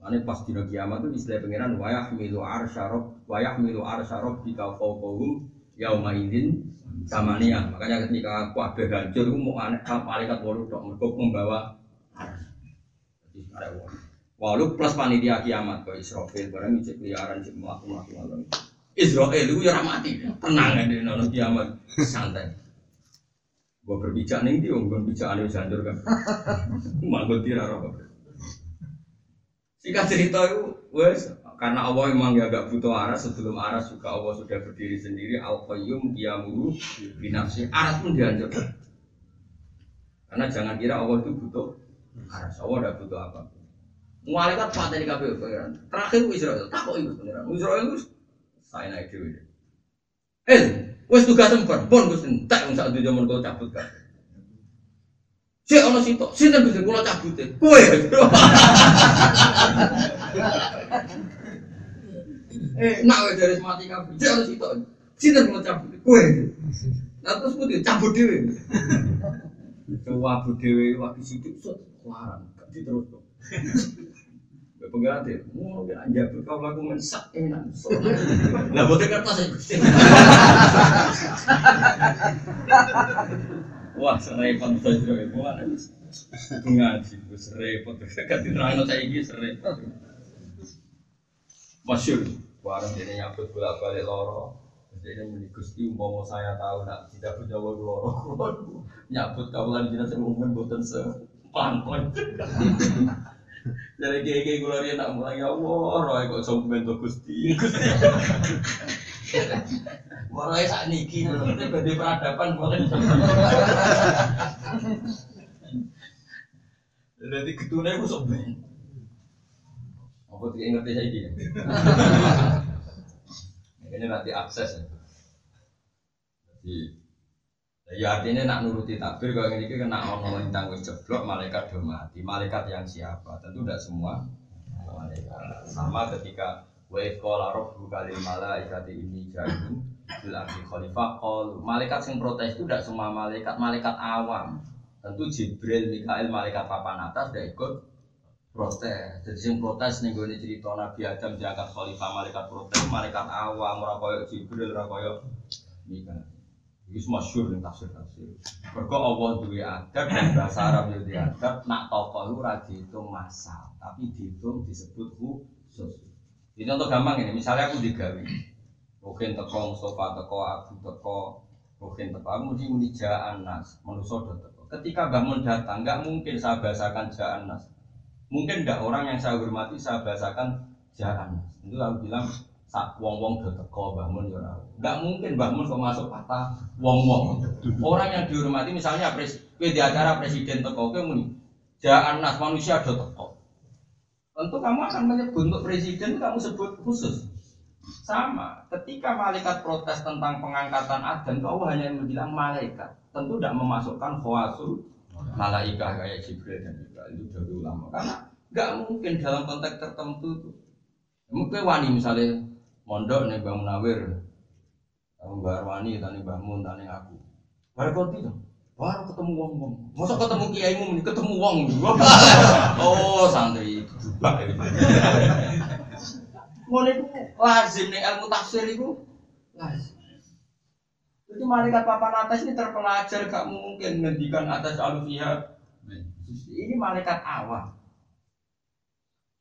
Mane pas dina kiamat itu istilah pangeran wayah milu arsyarob, wayah milu arsyarob di fawqahum yauma idzin samania. Makanya ketika kabeh hancur itu mau aneh malaikat wolu tok mergo membawa. Walu plus panitia kiamat kok Israfil barang ijek liaran ijek mlaku-mlaku ngono. Israel itu ya mati, tenang aja nono kiamat, santai. Gue berbicara nih dia, gue berbicara nih jandur kan, (laughs) manggut tirar apa? Singkat cerita itu, wes karena Allah memang ya gak butuh aras sebelum aras juga Allah sudah berdiri sendiri al qayyum qiyamuru binafsi. Aras pun dihancurkan. Karena jangan kira Allah itu butuh aras Allah tidak butuh apa Malaikat patah di KPU terakhir Israel tak kok itu Israel itu saya naik dewi. Eh, wes tugas sempat, pun gue sentak yang saat itu zaman kau cabut kan. Si ono sitok, si bisa kula cabut deh. Kue. (laughs) eh, nak wes dari mati kabeh. Si ono sitok, si kula cabut. Kue. Nah terus putih cabut dewi. Coba cabut dewi waktu situ, so larang, gak terus. Pengiran deh, mau ya jabut kau laku mensak enak. Lah boten kertas ya Gusti. (laughs) Wah, serempet sajro iku ana ngaji, wis repot. Ganti nerangno saiki serempet. Masyur, warung dene nyambut bola balik loro. Jadi muni Gusti umpama saya tahu nak tidak punya loro. (laughs) Nyambut kawalan jenazah semumen boten sepan-pan. (laughs) Dari kayak kayak gue lari nak mulai ya Allah, roy kok sombong tuh gusti. (laughs) Warai saat niki, nanti badai peradaban boleh. Jadi ketune gue sombong. Apa tidak ngerti saya gini? Ini nanti akses ya. Jadi Ya artinya nak nuruti takbir kalau ini kena ono lintang wis jeblok malaikat do mati. Malaikat yang siapa? Tentu tidak semua malaikat. Sama ketika wa qala rabbu kalil malaikati ini jadi ardi khalifah qol malaikat yang protes itu tidak semua malaikat, malaikat awam. Tentu Jibril, Mikael, malaikat papan atas tidak ikut protes. Jadi yang protes nih gue cerita Nabi Adam diangkat khalifah malaikat protes, malaikat awam, koyo Jibril, ora koyo Mikael. Itu masyur nih tafsir tafsir. Mereka Allah duwe adab dan bahasa Arab itu adab. Nak tokoh itu radi itu masal, tapi dihitung disebut khusus. Ini contoh gampang ini. Misalnya aku digawe, mungkin teko Mustafa teko Abu teko, mungkin teko aku mesti muni jaan nas, manusia teko. Ketika bangun datang, nggak mungkin saya bahasakan jaan nas. Mungkin tidak orang yang saya hormati saya bahasakan jaan nas. Itu aku bilang sak wong wong do teko bangun ya Enggak mungkin bangun kok masuk kata wong wong. Orang yang dihormati misalnya pres, di acara presiden teko kowe muni jangan nas manusia do teko. Tentu kamu akan menyebut untuk presiden kamu sebut khusus. Sama, ketika malaikat protes tentang pengangkatan Adam, kau hanya bilang malaikat. Tentu tidak memasukkan khawasul malaikat kayak Jibril dan juga itu dari ulama. Karena nggak mungkin dalam konteks tertentu itu. Mungkin wani misalnya mondok nih Bang Munawir, Mbak Arwani, tani Mbak Mun, tani aku. Konti dong. Baru ketemu wong wong. Masa ketemu kiai mu ketemu wong. (laughs) oh santri itu juga. Mau itu lazim nih ilmu tafsir itu lazim. Jadi malaikat papan atas ini terpelajar gak mungkin ngendikan atas alufiyah. Ini malaikat awam.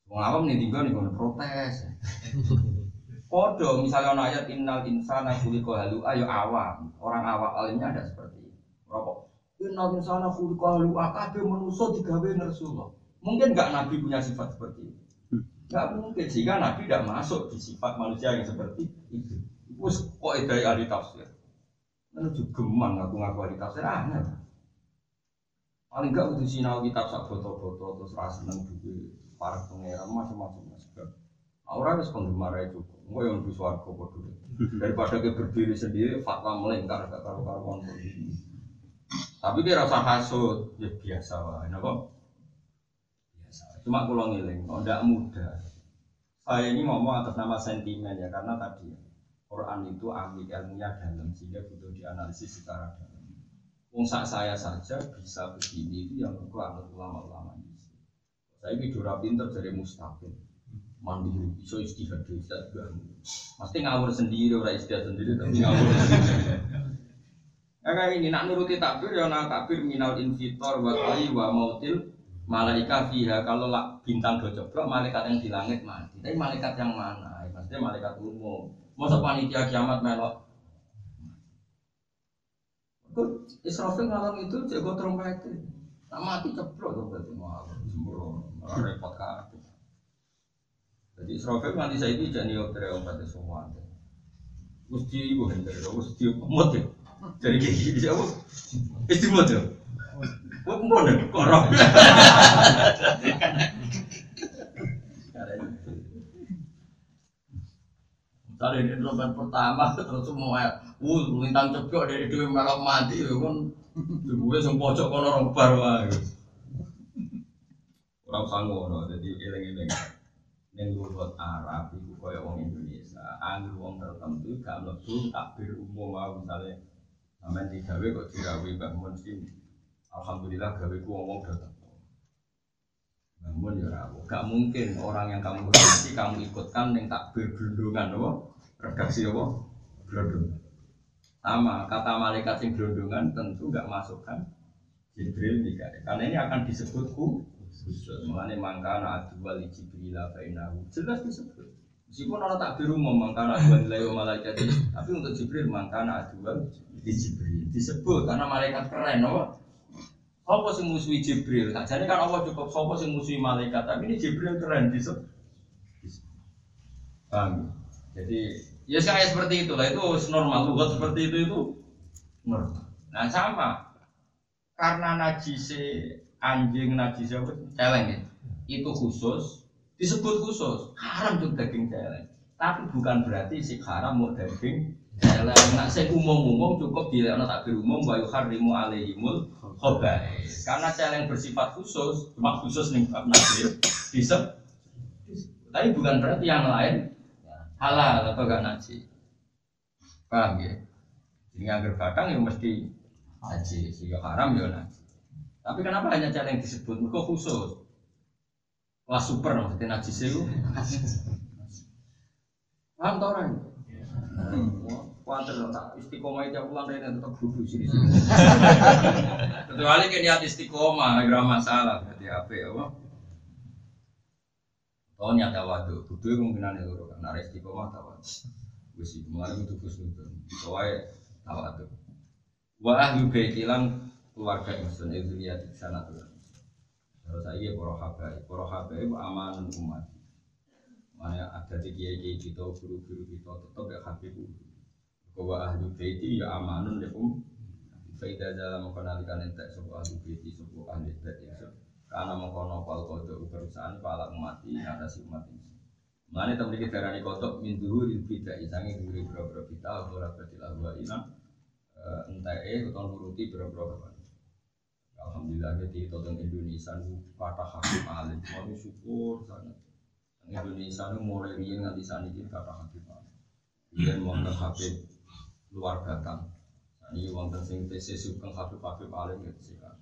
Wong awam nih tinggal nih protes. Kodo misalnya ono ayat innal insana khuliqa halu ayo awam. Orang awam alimnya ada seperti ini. Rokok. Innal insana khuliqa halu akabe manusa digawe ngersulo. Mungkin enggak nabi punya sifat seperti itu. Nggak mungkin sehingga Nabi tidak masuk di sifat manusia yang seperti itu. Wes kok dari ahli tafsir. Menuju geman ngaku ngaku ahli tafsir aneh. Paling enggak udah sinau kitab sak foto-foto terus rasa seneng buku para pangeran macam-macam sebab. Orang harus penggemar itu, gue yang di suarga bodoh. Daripada dia berdiri sendiri, fatwa melingkar gak karu-karuan Tapi dia rasa hasut, ya biasa lah, kenapa? Biasa. Cuma kalau ngiling, kok tidak mudah. Saya ini ngomong atas nama sentimen ya, karena tadi Quran itu ambil ilmunya dalam sehingga butuh dianalisis secara dalam. Wong saya saja bisa begini itu yang Quran ulama-ulama ini. Saya bicara pinter dari mustaqim mandiri iso istihad istihad juga pasti ngawur sendiri orang istihad sendiri tapi ngawur (laughs) kayak ini nak nuruti takbir ya nak takbir minal invitor wa ta'i wa mautil malaikat fiha. Kalau lah bintang do malaikat yang di langit mati. Tapi malaikat yang mana? Ya, pasti malaikat umum. Masa panitia kiamat melok? Kok Israfil ngalung itu jago trompet tak mati ceplok tuh berarti. Mau repot kan jadi Israfil nanti saya itu jadi pada semua. Mesti ibu hendak, mesti ya. Jadi kayak gini siapa? Istimewa ya. Kok mau nih korok? Misalnya ini lomban pertama terus semua, uh lintang cepok dari dua melok mati, ya kan? Gue semua pojok kono robar wah. Orang sanggup, jadi eleng-eleng ning lugat Arab iku kaya wong Indonesia. Anggur wong tertentu gak mlebu takbir umum wae misale sampean digawe kok dirawi Mbak Mun Alhamdulillah gawe ku wong datang. Mbak Mun ya ora gak mungkin orang yang kamu hormati kamu ikutkan ning takbir gelondongan apa? Redaksi apa? Gelondongan. Sama kata malaikat sing gelondongan tentu gak masukkan Jibril Mikael karena ini akan disebutku khusus. Mengenai mangkana adu wali jibril fainahu jelas disebut. Meskipun orang tak biru mau mangkana adu wali malaikat tapi untuk jibril mangkana adu jibril. Disebut karena malaikat keren, no? Sopo sing musuhi Jibril? Nah, jadi kan Allah cukup? Sopo sing musuhi malaikat, tapi ini Jibril keren disebut. Paham? Jadi ya kayak seperti itulah itu normal, lugat seperti itu itu normal. Nah sama. Karena najise anjing najis apa? Celeng ya? Itu khusus. Disebut khusus. Haram tuh daging celeng. Tapi bukan berarti si haram mau daging celeng nak saya umum-umum cukup dilekno takbir umum wa yuharrimu alaihimul khaba'is karena celeng bersifat khusus cuma khusus nih bab najis bisa tapi bukan berarti yang lain halal atau gak najis paham ya jadi agar batang ya mesti najis sehingga haram ya najis tapi kenapa hanya cara yang disebut? Mereka khusus. Wah super maksudnya najis (laughs) itu. Paham tau orang? Kuantar tak istiqomah itu pulang dari tetap duduk sini. (laughs) Kecuali kan niat istiqomah, nggak masalah. Jadi apa ya? Oh nyata waktu, butuh kemungkinan itu kan. Nara istiqomah tahu. Besi kemarin itu itu. Soalnya tahu. Wa ahli baitilan keluarga lihat di sana tuh. Terus saya para habai, para habai itu aman umat. Mana ada di kiai kiai kita, guru-guru kita tetap ya habib Bahwa ahli baiti ya amanun ya um. Faida dalam mengenalikan entek sebuah ahli baiti, sebuah ahli baiti karena mengkono pal kodok perusahaan pala umati si umat ini. Mana teman kita darani kotok min duhur il bidah isangi duri berapa kita ora berarti lahu ina entah eh atau nuruti berapa Alhamdulillah jadi tentang Indonesia kata hakim alim, mau syukur sangat. Indonesia itu mulai rian nanti saat ini hakim alim. Rian wonten habib luar batang. Ini wonten sing TC sugeng habib habib alim ya sih kan.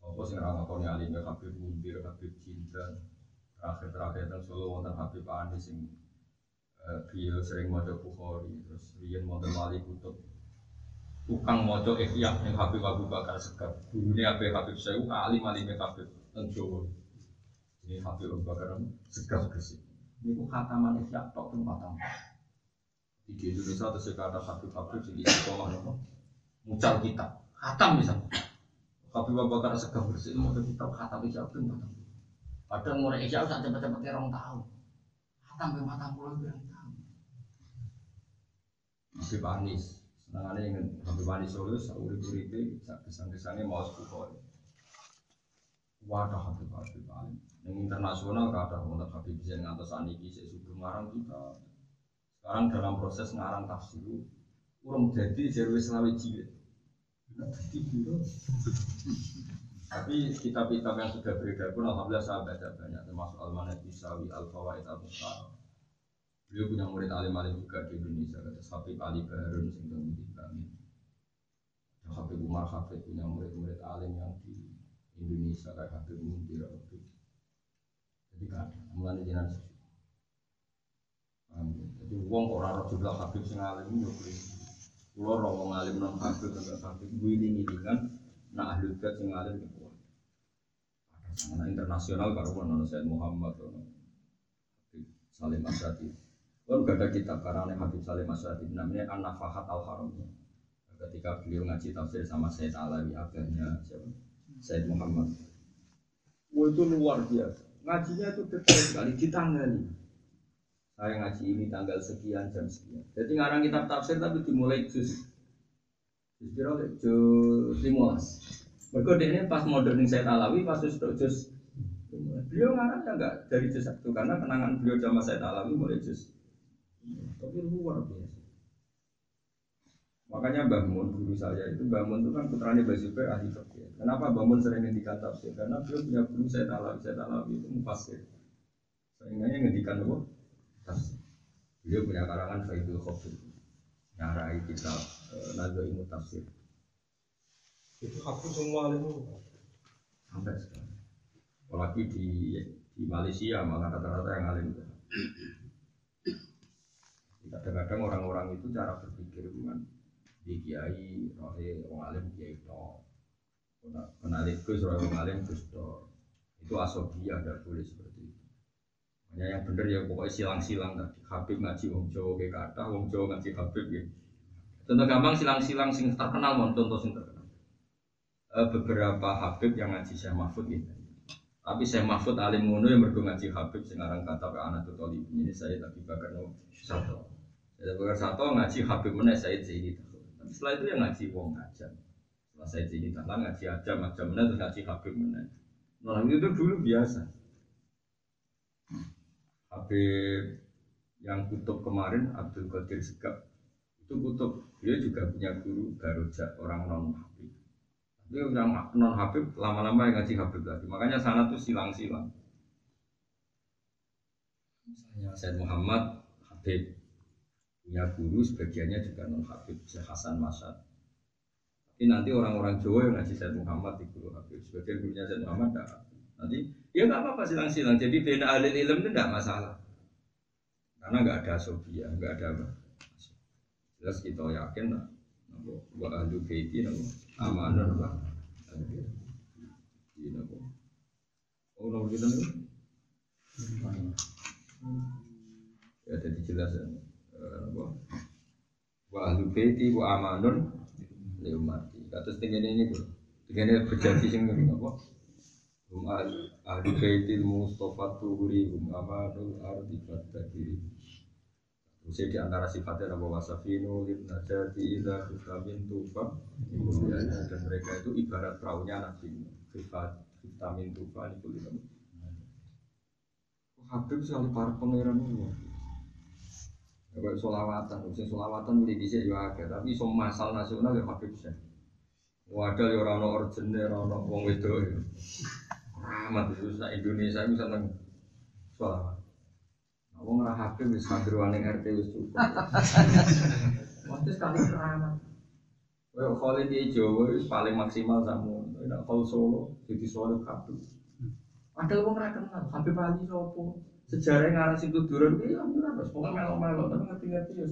Apa sing ora ngakoni alim habib mundir, habib cinta. Terakhir-terakhir dan solo wonten habib andi sing eh, beliau sering mau Bukhari terus rian wonten wali kutub tukang mojo ikhya yang Habib Abu Bakar Sekar gurunya Habib Habib Syaihu alim alimnya Habib dan Jawa ini Habib Abu Bakar Sekar Gresik. Ini ku khataman ikhya tok pun khatam di Indonesia atau sekarang Habib Habib di sekolah nopo mucal kita khatam bisa Habib Abu Bakar Sekar Gresik mau kitab khatam ikhya pun khatam padahal mulai ikhya usah cepet-cepet orang tahu sampai mata pulau bilang tahu. Habib Anis, senangannya ingin Habib Anis Solo, sauri-uripe, kesan-kesannya mau sepupu. Wadah Habib Habib Alim. Yang internasional kata untuk Habib bisa ngantos aniki sesuatu ngarang kita. Sekarang dalam proses ngarang tafsir, urung jadi jadi selawi jilid. Tapi kitab-kitab yang sudah beredar pun alhamdulillah saya baca banyak termasuk Al-Manat Bisawi, Al-Fawaid Al-Mukhtar. Beliau punya murid alim-alim juga di Indonesia, kata Habib Ali Baharun di kami. Habib Umar Habib punya murid-murid alim yang di Indonesia kayak Habib Muntir. Jadi Paham ya? Jadi uang kok ora jumlah Habib sing alim yo kuwi. Kulo ora wong alim non Habib enggak Habib kan nah ahli bait sing alim yo kuwi. Nah, internasional karo ono Said Muhammad ono Salim Asyadi. Lalu gak ada kitab karena Habib Salim Asyadi namanya An-Nafahat Al-Haram. Ketika beliau ngaji tafsir sama Said Alawi abahnya siapa? Said Muhammad. Wah itu luar biasa. Ngajinya itu detail sekali ditangani. Saya ngaji ini tanggal sekian jam sekian. Jadi ngarang kitab tafsir tapi dimulai juz. Juz kira juz lima Mereka ini pas modern saya talawi pas juz juz beliau ngarang ya enggak dari juz satu? Karena kenangan beliau sama saya talawi mulai juz. Tapi luar biasa. Makanya Mbah Mun guru saya itu Mbah Mun itu kan putranya Mbah Zubair ahli fikih. Kenapa Mbah Mun sering ngendikan tafsir? Karena beliau punya guru saya talawi, saya talawi itu mufasir. Seringnya ngendikan apa? tafsir. Beliau punya karangan Faidul Khofir Nyarai kitab e, Nazo Ilmu Tafsir Itu aku semua itu Sampai sekarang Apalagi di, di Malaysia malah rata-rata yang alim Kadang-kadang orang-orang itu cara berpikir kan Di kiai, rohe, orang alim, kiai itu Kenali Gus, rohe, orang alim, Gus Itu asobi ada boleh seperti itu Ya yang bener ya pokoknya silang-silang tadi. Habib ngaji wong Jawa kayak kata, wong Jawa ngaji Habib ya. Contoh gampang silang-silang sing terkenal mon contoh sing terkenal. E, beberapa Habib yang ngaji Syekh Mahfud gitu. Tapi Syekh Mahfud alim ngono yang mergo ngaji Habib sing aran kata ke anak tuh Ini saya tapi bakar no satu. Saya bakar satu ngaji Habib mana saya jadi Setelah itu yang ngaji wong aja. Setelah saya jadi tak ngaji aja macam mana terus ngaji Habib mana. Nah itu dulu biasa. Habib yang kutub kemarin Abdul Qadir Segap itu kutub dia juga punya guru Garuja orang non Habib tapi yang non Habib lama-lama yang ngaji Habib lagi makanya sana tuh silang-silang misalnya Said Muhammad Habib punya guru sebagiannya juga non Habib Syekh Hasan Masad tapi nanti orang-orang Jawa yang ngaji Said Muhammad di guru Habib sebagian gurunya Said Muhammad tidak nanti Ya nggak apa-apa silang-silang. Jadi bina ahli ilm itu tidak masalah. Karena nggak ada sofia, nggak ada apa. Jelas kita yakin lah. Wa ahlu baiti nabo amanah wa Ini nabo. Oh nomor kita. Ya jadi jelas ya. Wa ahlu baiti wa amanun li ummati. Kata setengah ini, setengah berjanji sing apa? Hum ahli baitil mustafa tuhuri hum amanul ardi fatakiri Terus di antara sifatnya Nabi Wasafinu Ibn Najati Ida Vitamin Tufa Dan mereka itu ibarat perahunya Nabi. Vitamin Tufa itu Habib sekali para pangeran itu Kayak solawatan, usia solawatan boleh bisa juga ada, tapi semua masal nasional ya Habib sih. Wadah ya orang orang origine, orang wong wedok ya. Rahmat itu sa Indonesia itu seneng sholawat. Nah, wong ora hakim wis santriwane RT wis cukup. Mesti sekali rahmat. Kayak Khalid di Jawa paling maksimal samu. Nek kalau Solo jadi Solo kabeh. Ada wong ora kenal, Habib Ali sopo? Sejarah ngarang sing tuduran ki ya ora terus pokoke melo-melo tapi ngerti-ngerti ya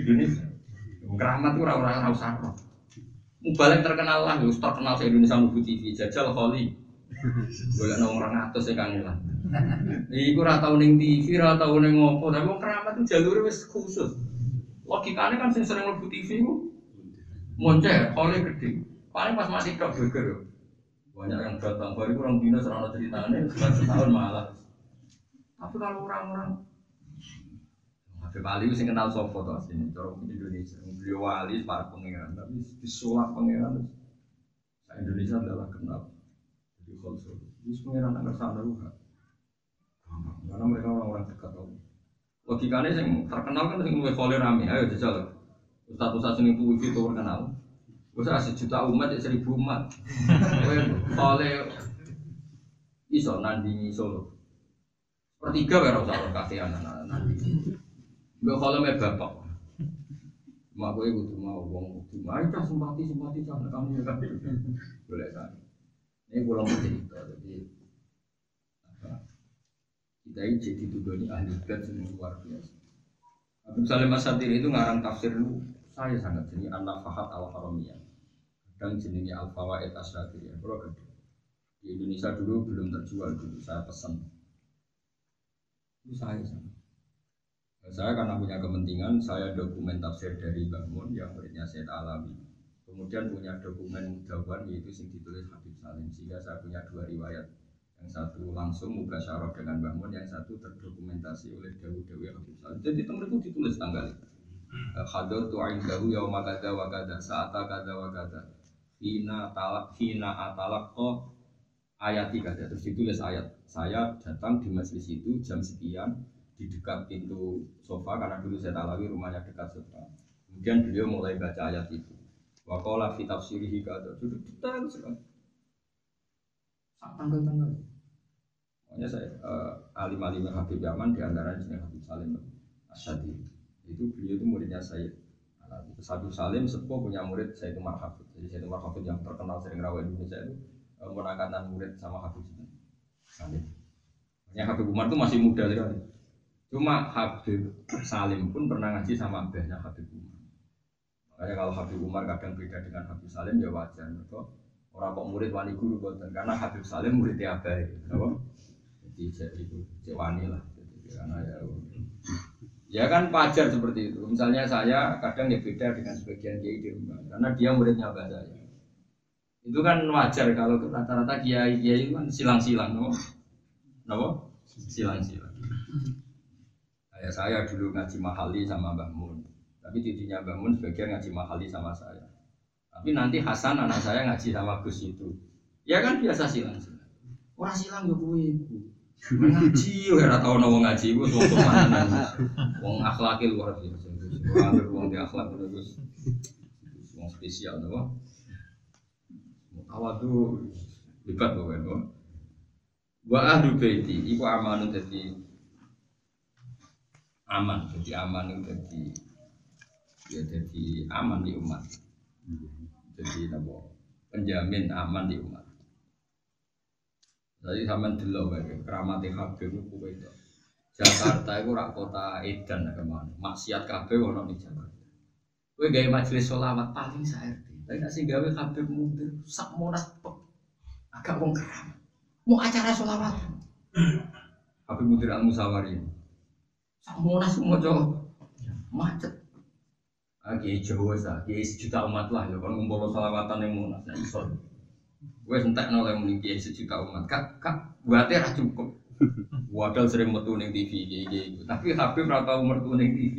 Indonesia. Keramat itu orang-orang ora usah. Mubalek terkenal lah, terkenal se Indonesia Mubu TV, Jajal Kholi. Boleh nong orang atas ya kang Ilan. Iku ora tau ning TV, ora tau ning ngopo, tapi wong keramat itu jalur wis khusus. Logikanya kan sing sering mlebu TV ku moncer, oleh gede. Paling pas mati tok geger. Banyak yang datang baru kurang dino serana ceritanya, setahun malah. Tapi kalau orang-orang Habib Ali sing kenal sopo to asline cara Indonesia. Beliau wali para pangeran tapi disulap pangeran. Indonesia adalah kenal. Jadi khusus. Ini pangeran agar sana ruha. Karena mereka orang-orang dekat Allah. Logikanya yang terkenal kan yang lebih kholir rame. Ayo jajal. Ustaz Ustaz sini tuh itu terkenal. Ustaz sejuta umat ya seribu umat. (laughs) Kowe kholir iso nandingi solo. Sepertiga bae ora usah kasih anak-anak nandingi. Mbak kalau me bapak. Mak gue kudu mau wong kudu mau cah simpati simpati nek kamu ya kan. Boleh kan. Ini pulang cerita jadi? Kita ini jadi tudoni ahli bed yang luar biasa. Abdul Salim Asatir itu ngarang tafsir lu saya sangat jadi anak fahat al haramiyah dan jenisnya al fawaid asyatiriyah. Kalau gede. Di Indonesia dulu belum terjual dulu saya pesan. Itu saya sangat. Saya karena punya kepentingan, saya dokumen tafsir dari Bangun yang muridnya Syed Alawi. Kemudian punya dokumen Dawan yaitu yang ditulis Habib Salim. Sehingga saya punya dua riwayat. Yang satu langsung mubasyarah dengan Bangun, yang satu terdokumentasi oleh Dawud Dewi Habib Salim. Jadi itu ditulis tanggal Hadur tu'ain dahu yauma kada wa kada Sa'ata kada wa kada Hina talak Hina atalak ayati kada Terus ditulis ayat Saya datang di majelis itu jam sekian di dekat pintu sofa karena dulu saya talawi rumahnya dekat sofa. Kemudian beliau mulai baca ayat itu. Wakola fi tafsirihi kata duduk detail sekali. Tanggal-tanggal. Makanya saya uh, alim-alim Habib Yaman di antara jenis Habib Salim Asyadi. Itu beliau itu muridnya saya. Habib Salim sepuh punya murid saya itu Marhafid. Jadi saya itu Marhafid yang terkenal sering rawat Indonesia itu uh, menangkatan murid sama Habib Salim. Makanya Habib Umar itu masih muda sekali. Cuma Habib Salim pun pernah ngaji sama abahnya Habib Umar. Makanya kalau Habib Umar kadang beda dengan Habib Salim ya wajar. Mereka orang kok murid wani guru boten karena Habib Salim muridnya abah apa? Jadi itu wani lah. Jadi, karena ya Ya kan wajar seperti itu. Misalnya saya kadang ya beda dengan sebagian kiai di rumah karena dia muridnya abah saya. Itu kan wajar kalau rata-rata kiai kiai itu kan silang-silang, no? No? Silang-silang. Ya, saya dulu ngaji mahali sama Mbah Mun. Tapi cucunya Mbah Mun sebagian ngaji mahali sama saya. Tapi nanti Hasan anak saya ngaji sama Gus itu. Ya kan biasa silang silang. Orang silang kuwi iku. Ngaji ora tau ono ngaji iku wong tenanan. Wong akhlake luar biasa. Wong akhlak terus. Wong spesial nopo. Awadu. Libat pokoknya. Wa ahlu baiti iku amanun dadi aman jadi aman itu jadi ya jadi aman di umat. Jadi apa penjamin aman di umat. Jadi sama dulu kayak keramat Habib itu itu Jakarta itu rak kota Edan ke mana maksiat kabeh ono di Jakarta. Kue gaya majelis sholawat paling saya tapi kasih gawe Habib mundur sak monas agak wong keramat mau acara sholawat Habib mundur al musawarin. Monas semua cowok macet. Ah, kiai Jawa sah, kiai sejuta umat lah, ya kan ngumpul salawatan yang monas, nah iso. Gue sentak nolak mending kiai sejuta umat, kak kak buatnya ra cukup. Wadal sering metu ning TV kiai kiai, tapi Habib ra tau metu ning TV,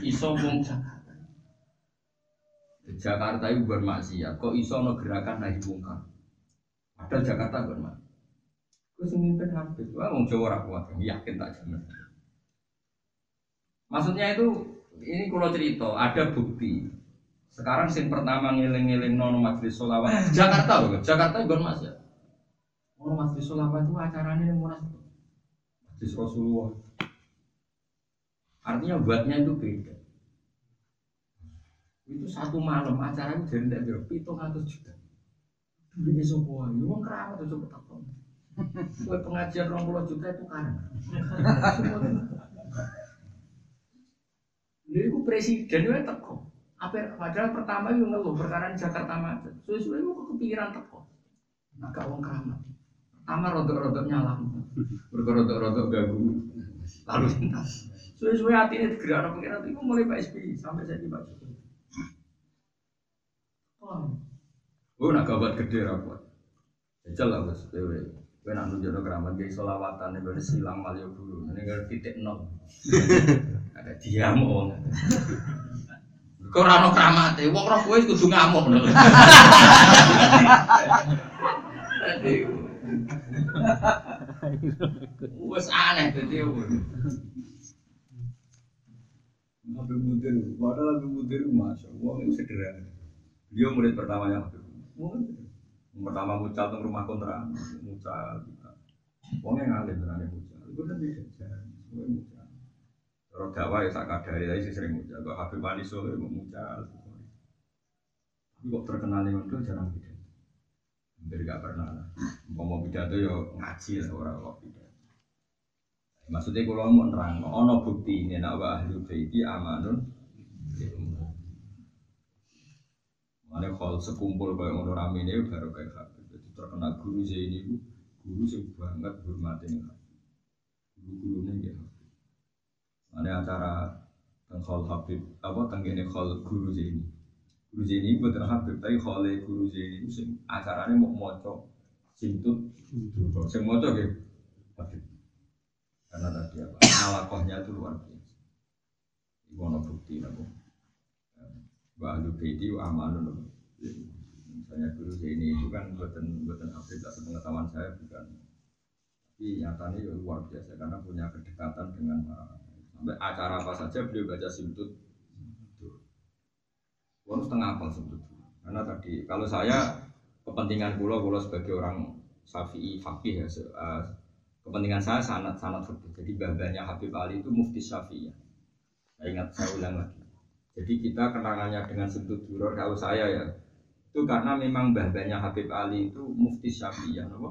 iso wong Jakarta. Itu bermaksiat, kok iso no gerakan naik mungkar. Padahal Jakarta bermaksiat. Gue semimpin Habib, wah wong Jawa ra kuat, yakin tak jamin. Maksudnya itu ini kalau cerita ada bukti. Sekarang sing pertama ngiling-ngiling non majelis solawat Jakarta loh, Jakarta bukan mas ya. Oh majelis solawat itu acaranya yang murah. Majelis Rasulullah. Artinya buatnya itu beda. Itu satu malam acara itu jadi tidak berapa itu ngatus juta. Dulu ini semua, ini keramat itu coba takut. Buat pengajian 20 juta itu kan. Lha iku presiden wae teko. Apa padahal pertama yo ngeluh perkara Jakarta macet. Suwe-suwe iku kepikiran teko. Agak wong keramat. Pertama rodok-rodok nyala. Rodok-rodok ganggu. Lalu lintas. Suwe-suwe hati ini digerak pengiran itu mulai Pak SBY sampai saya di Pak. Oh, nak gawat gede rapat. Jajal lah bos, dewe. Kowe nak nunjukno keramat ge selawatan nek wis silang malio guru. Ini kan titik nol. (laughs) Ada diam wong. Kok ora ono keramate, wong roh kowe kudu ngamuk. Dadi (laughs) Wes aneh dadi Habib Mudir, padahal Habib Mudir masya Allah sederhana. Dia murid pertamanya Habib. Pertama mucal teng rumah kontrakan, mucal kita. Wong yang ngalim berani mucal. Itu kan bisa semua mucal. Kalau dakwah ya tak kadari, tapi sih sering mucal. Kalau Habib Wali Solo ya mucal. Tapi kok terkenal yang itu jarang pidato. Hampir gak pernah. Mau mau pidato ya ngaji lah orang kok pidato. Maksudnya kalau mau nerang, ono bukti ini nak ahli baiti amanun. Mana kalau sekumpul kayak ngono rame ini baru kayak Habib. Jadi terkenal guru saya ini bu, guru sih banget hormatin Habib. Guru-gurunya ya Habib. Mana acara tentang Habib, apa tenggine khol guru saya ini. Guru saya ini bukan Habib, tapi khole guru saya ini sing acaranya mau moco simtut, sing moco gitu Habib karena tadi apa alakohnya itu luar biasa ibu bukti nabo bahwa bedi wa amanun misalnya guru ini itu kan buatan buatan Afrika sepengetahuan saya bukan tapi nyatanya ya luar biasa karena punya kedekatan dengan sampai acara apa saja beliau baca simtut Wong setengah apa simtut karena tadi kalau saya kepentingan pulau pulau sebagai orang Syafi'i fakih ya kepentingan saya sangat sangat fikih. Jadi babanya Habib Ali itu mufti Syafi'iyah. Saya ingat saya ulang lagi. Jadi kita kenangannya dengan sudut duror kalau saya ya itu karena memang babanya Habib Ali itu mufti Syafi'iyah, apa?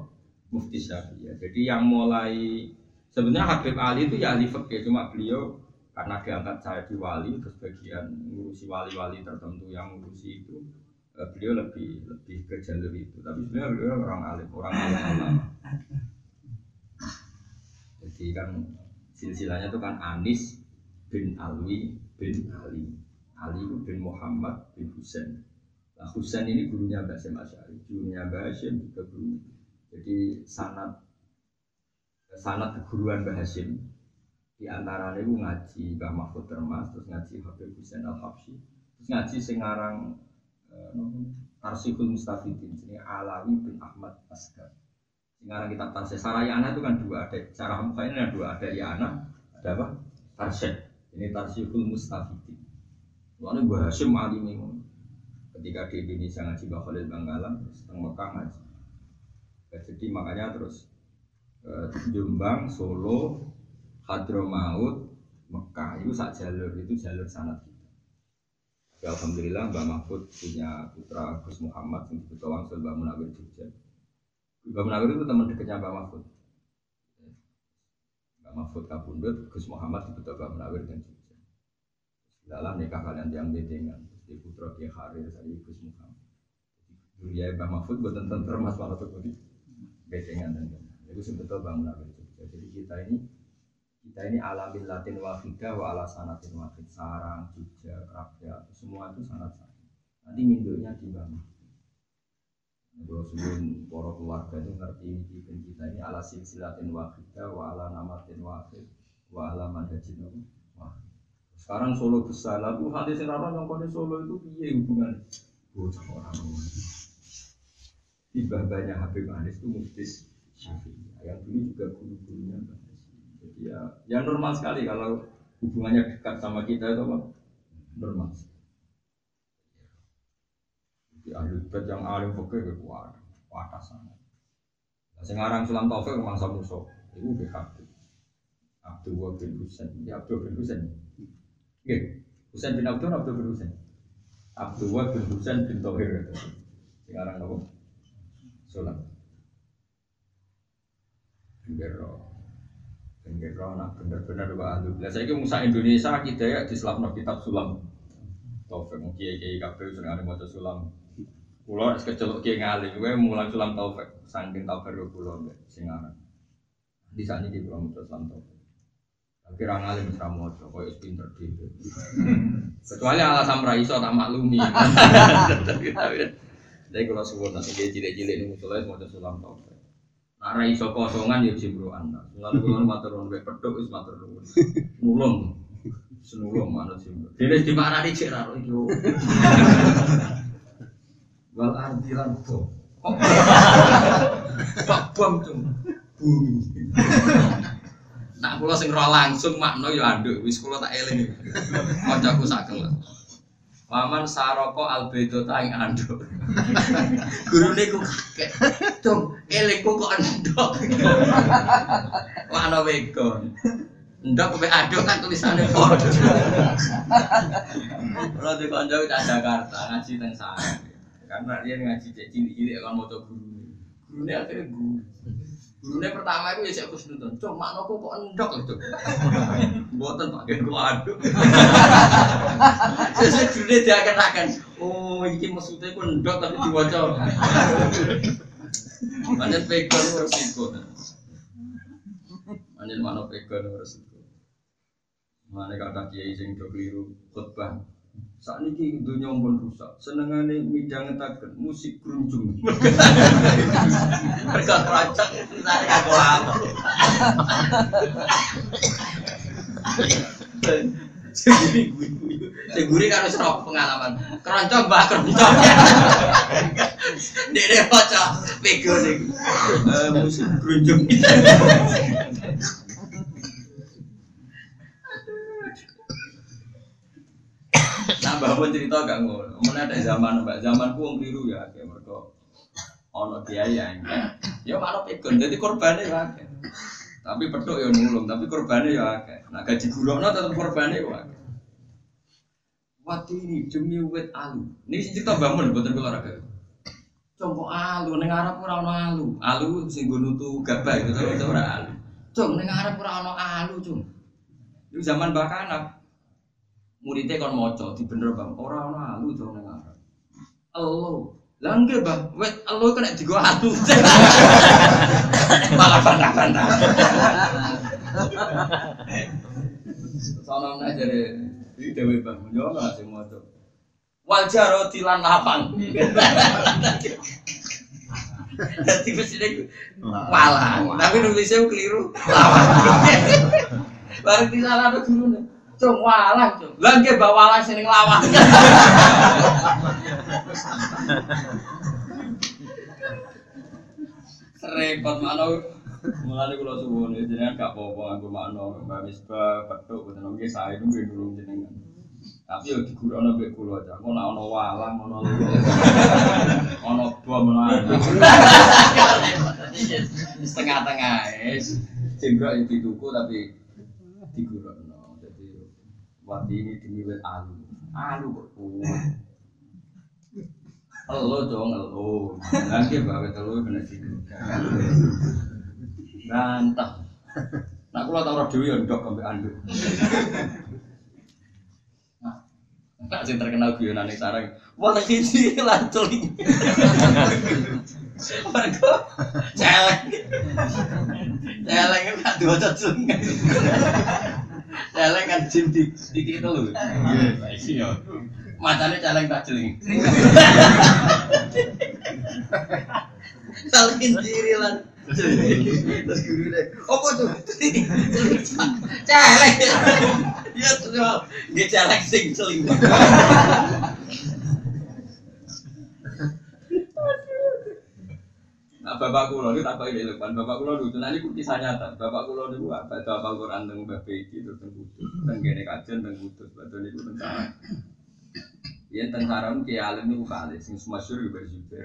Mufti Syafi'iyah. Jadi yang mulai sebenarnya Habib Ali itu ya ahli fikih, cuma beliau karena diangkat saya di wali terus bagian ngurusi wali-wali tertentu yang ngurusi itu eh, beliau lebih lebih ke jalur itu tapi sebenarnya beliau orang alim orang alim ulama jadi kan silsilahnya itu kan Anis bin Alwi bin Ali. Ali bin Muhammad bin Husain. Nah Husain ini gurunya Mbak Hasyim Asy'ari, gurunya Mbak Hasyim juga guru. Jadi sanat sanat keguruan Mbak Hasyim di antara itu ngaji Mbak Mahfud Termas, terus ngaji Habib Husain Al Habsyi, terus ngaji Sengarang eh, Mustafidin, ini Alawi bin Ahmad Asgar. Sekarang kita tarsih Sarayana itu kan dua ada cara ini ada dua ada Yana ada apa? Tarsih ini tarsihul mustafidin Lalu Mbah alim ini ketika di Indonesia ngaji Mbah Khalil Bangkalan setengah Mekah ngaji jadi makanya terus eh, Jombang Solo Hadramaut Mekah itu sak jalur itu jalur sanat kita ya, Alhamdulillah Mbak Mahfud punya putra Gus Muhammad yang disebut Wangsul Mbak Munawir Jogja Mbak Munawir itu teman dekatnya Mbak Mahfud. Mbak Mahfud kabundut, Gus Muhammad itu Mbak Munawir dan Jogja. Dalam nikah kalian yang bedengan, di putra Kiai Harir saya Gus. Dulu ya Mbak Mahfud buat tentang termas malah tuh di bedengan dan itu sebetulnya Mbak Munawir Jogja. Jadi kita ini kita ini alamin latin wafida wa ala sanatin wafid sarang, Jogja, Krabya, semua itu sangat sama. Nanti mindulnya di Mbak Mahfud. Kalau sebelum para keluarga itu ngerti ini kita ini ala silsilatin wahidah wa ala namatin wahid wa ala manhajin. Sekarang Solo besar lalu hati sekarang yang kode Solo itu piye hubungan bocah orang di banyak Habib Anis itu muftis Syafi'i yang dulu juga guru-gurunya Jadi ya, ya normal sekali kalau hubungannya dekat sama kita itu apa? Normal. Di ahli bait yang alim fakir ke kuat, kuat sana. Nah, sekarang Sulam Taufik mangsa musuh, itu BKB. Abdul bin Husain, ya Abdul bin Husain. Oke, Husain bin Abdul Abdul bin Husain. Abdul bin Husain bin Tohir. Sekarang apa? Sulam. Gero. Gero nak bener-bener wa ahli. Lah saiki Musa Indonesia kita ya di selapno kitab Sulam. Taufik mungkin kiai kabeh seneng ada maca Sulam. Kulo es kecelok kiai ngalih, gue mulang Sulam Taufik. Saking kulo mbek sing aran. Di sana di kulo maca Sulam Taufik. Tapi ra ngalim wis ra maca, koyo pinter dhewe. Kecuali alasan ra iso tak maklumi. Jadi kalau suwun nanti dia cilik-cilik ini musola maca Sulam Taufik. Nah, ra iso kosongan ya jimbroan. Lalu kula matur nuwun wek pedhok wis matur nuwun. Nulung. Senulung manut jimbro. Dene dimaknani cek ra iki. yo. Wal ardi lan bo. Pak bom cung. Bumi. Nak kula sing roh langsung makna ya anduk wis kula tak eling. Kancaku sakel. Waman saroko albedo taing anduk. Gurune ku kakek. Cung, elingku kok endok. Makna wegon. Endok kowe aduk kan tulisane padha. Kula di kanca cah Jakarta ngaji teng sana. Karena dia ngaji cek cilik-cilik kan moto guru. Gurune akhirnya guru. Gurune pertama itu ya cek kusnudon. Cung, makna kok kok endok lho, Cung. (laughs) Mboten Pak gen kula aduk. (laughs) Sesuk gurune diaken-aken. Oh, iki maksudnya ku endok tapi diwaca. (laughs) Panen pegon resiko. Panen mana pegon resiko. Mana kata kiai sing do keliru khutbah. Saat ini dunia pun rusak. Senengane midhangetaken musik grunjung. (laughs) Mereka kerancang saya aku apa. Seguri guyu. Seguri kan wis roh pengalaman. Keroncong mbah keroncong. Dek maca pego niku. Eh, Musik grunjung. (laughs) mbak pun cerita gak ngono. Mana ada zaman mbak zaman ku keliru ya, kayak mereka ono kiai ya. Ya malah pegon, jadi korbannya ya. Tapi pedok ya nulung, tapi korbannya ya akeh. Nah gaji gurokno tetep korbannya ya. Wati ini demi wet alu. Ini cerita bangun buatan olahraga. Coba alu, neng Arab ora ono alu. Alu sing nggo nutu gabah itu ora alu. Cung neng Arab ora ono alu, cung. Itu zaman bakanak. Muridnya kon moco di bener bang orang orang alu jauh neng. Elo, langge bang, wet elo kena digo alu. (laughs) Malah bantah bantah. (laughs) Soalnya jadi di dewi bang, jauh nggak sih moco. Wajar tilan lapang. Jadi mesti walang, tapi nulisnya keliru. Di ada guru nih. Cung walang, cung. Lah nggih mbak walang sing lawang. Repot makna Mulane kula suwun jenengan gak apa-apa nganggo makna Mbak Misbah petuk boten nggih sae nunggu nulung jenengan. Tapi yo digurono mbek kula aja. Engko nek ana walang ana. Ana bom ana. Setengah-tengah wis. Jenggrok yang dituku tapi digurokno. Wati ini demi wet alu. Alu kuat. Elo dong, elo. Lagi bawa telu kena sini. Ganteng. Nak kula tau roh dhewe ya ndok ambek anduk. Nah, Nak sing terkenal guyonane sarang. Wah iki lancul iki. Mergo celeng. Celeng kan diwaca sungai. Celeng kan jin di dikit itu lho. Iya, iya. Matane celeng tak jeling. Salkin diri lan. Terus guru deh, apa tuh? Celeng. Ya tuh, dia celeng sing celing. Bapak kulo itu apa ini depan bapak kulo lucu. Nah, ini kisah nyata. Bapak kulo itu apa? Baca Al Quran tentang Mbak Beki itu tentang kudus, tentang gene kajian tentang kudus. Betul itu tentang Ya tentang sarang Kiai Alim itu kali, sing masyhur juga juga.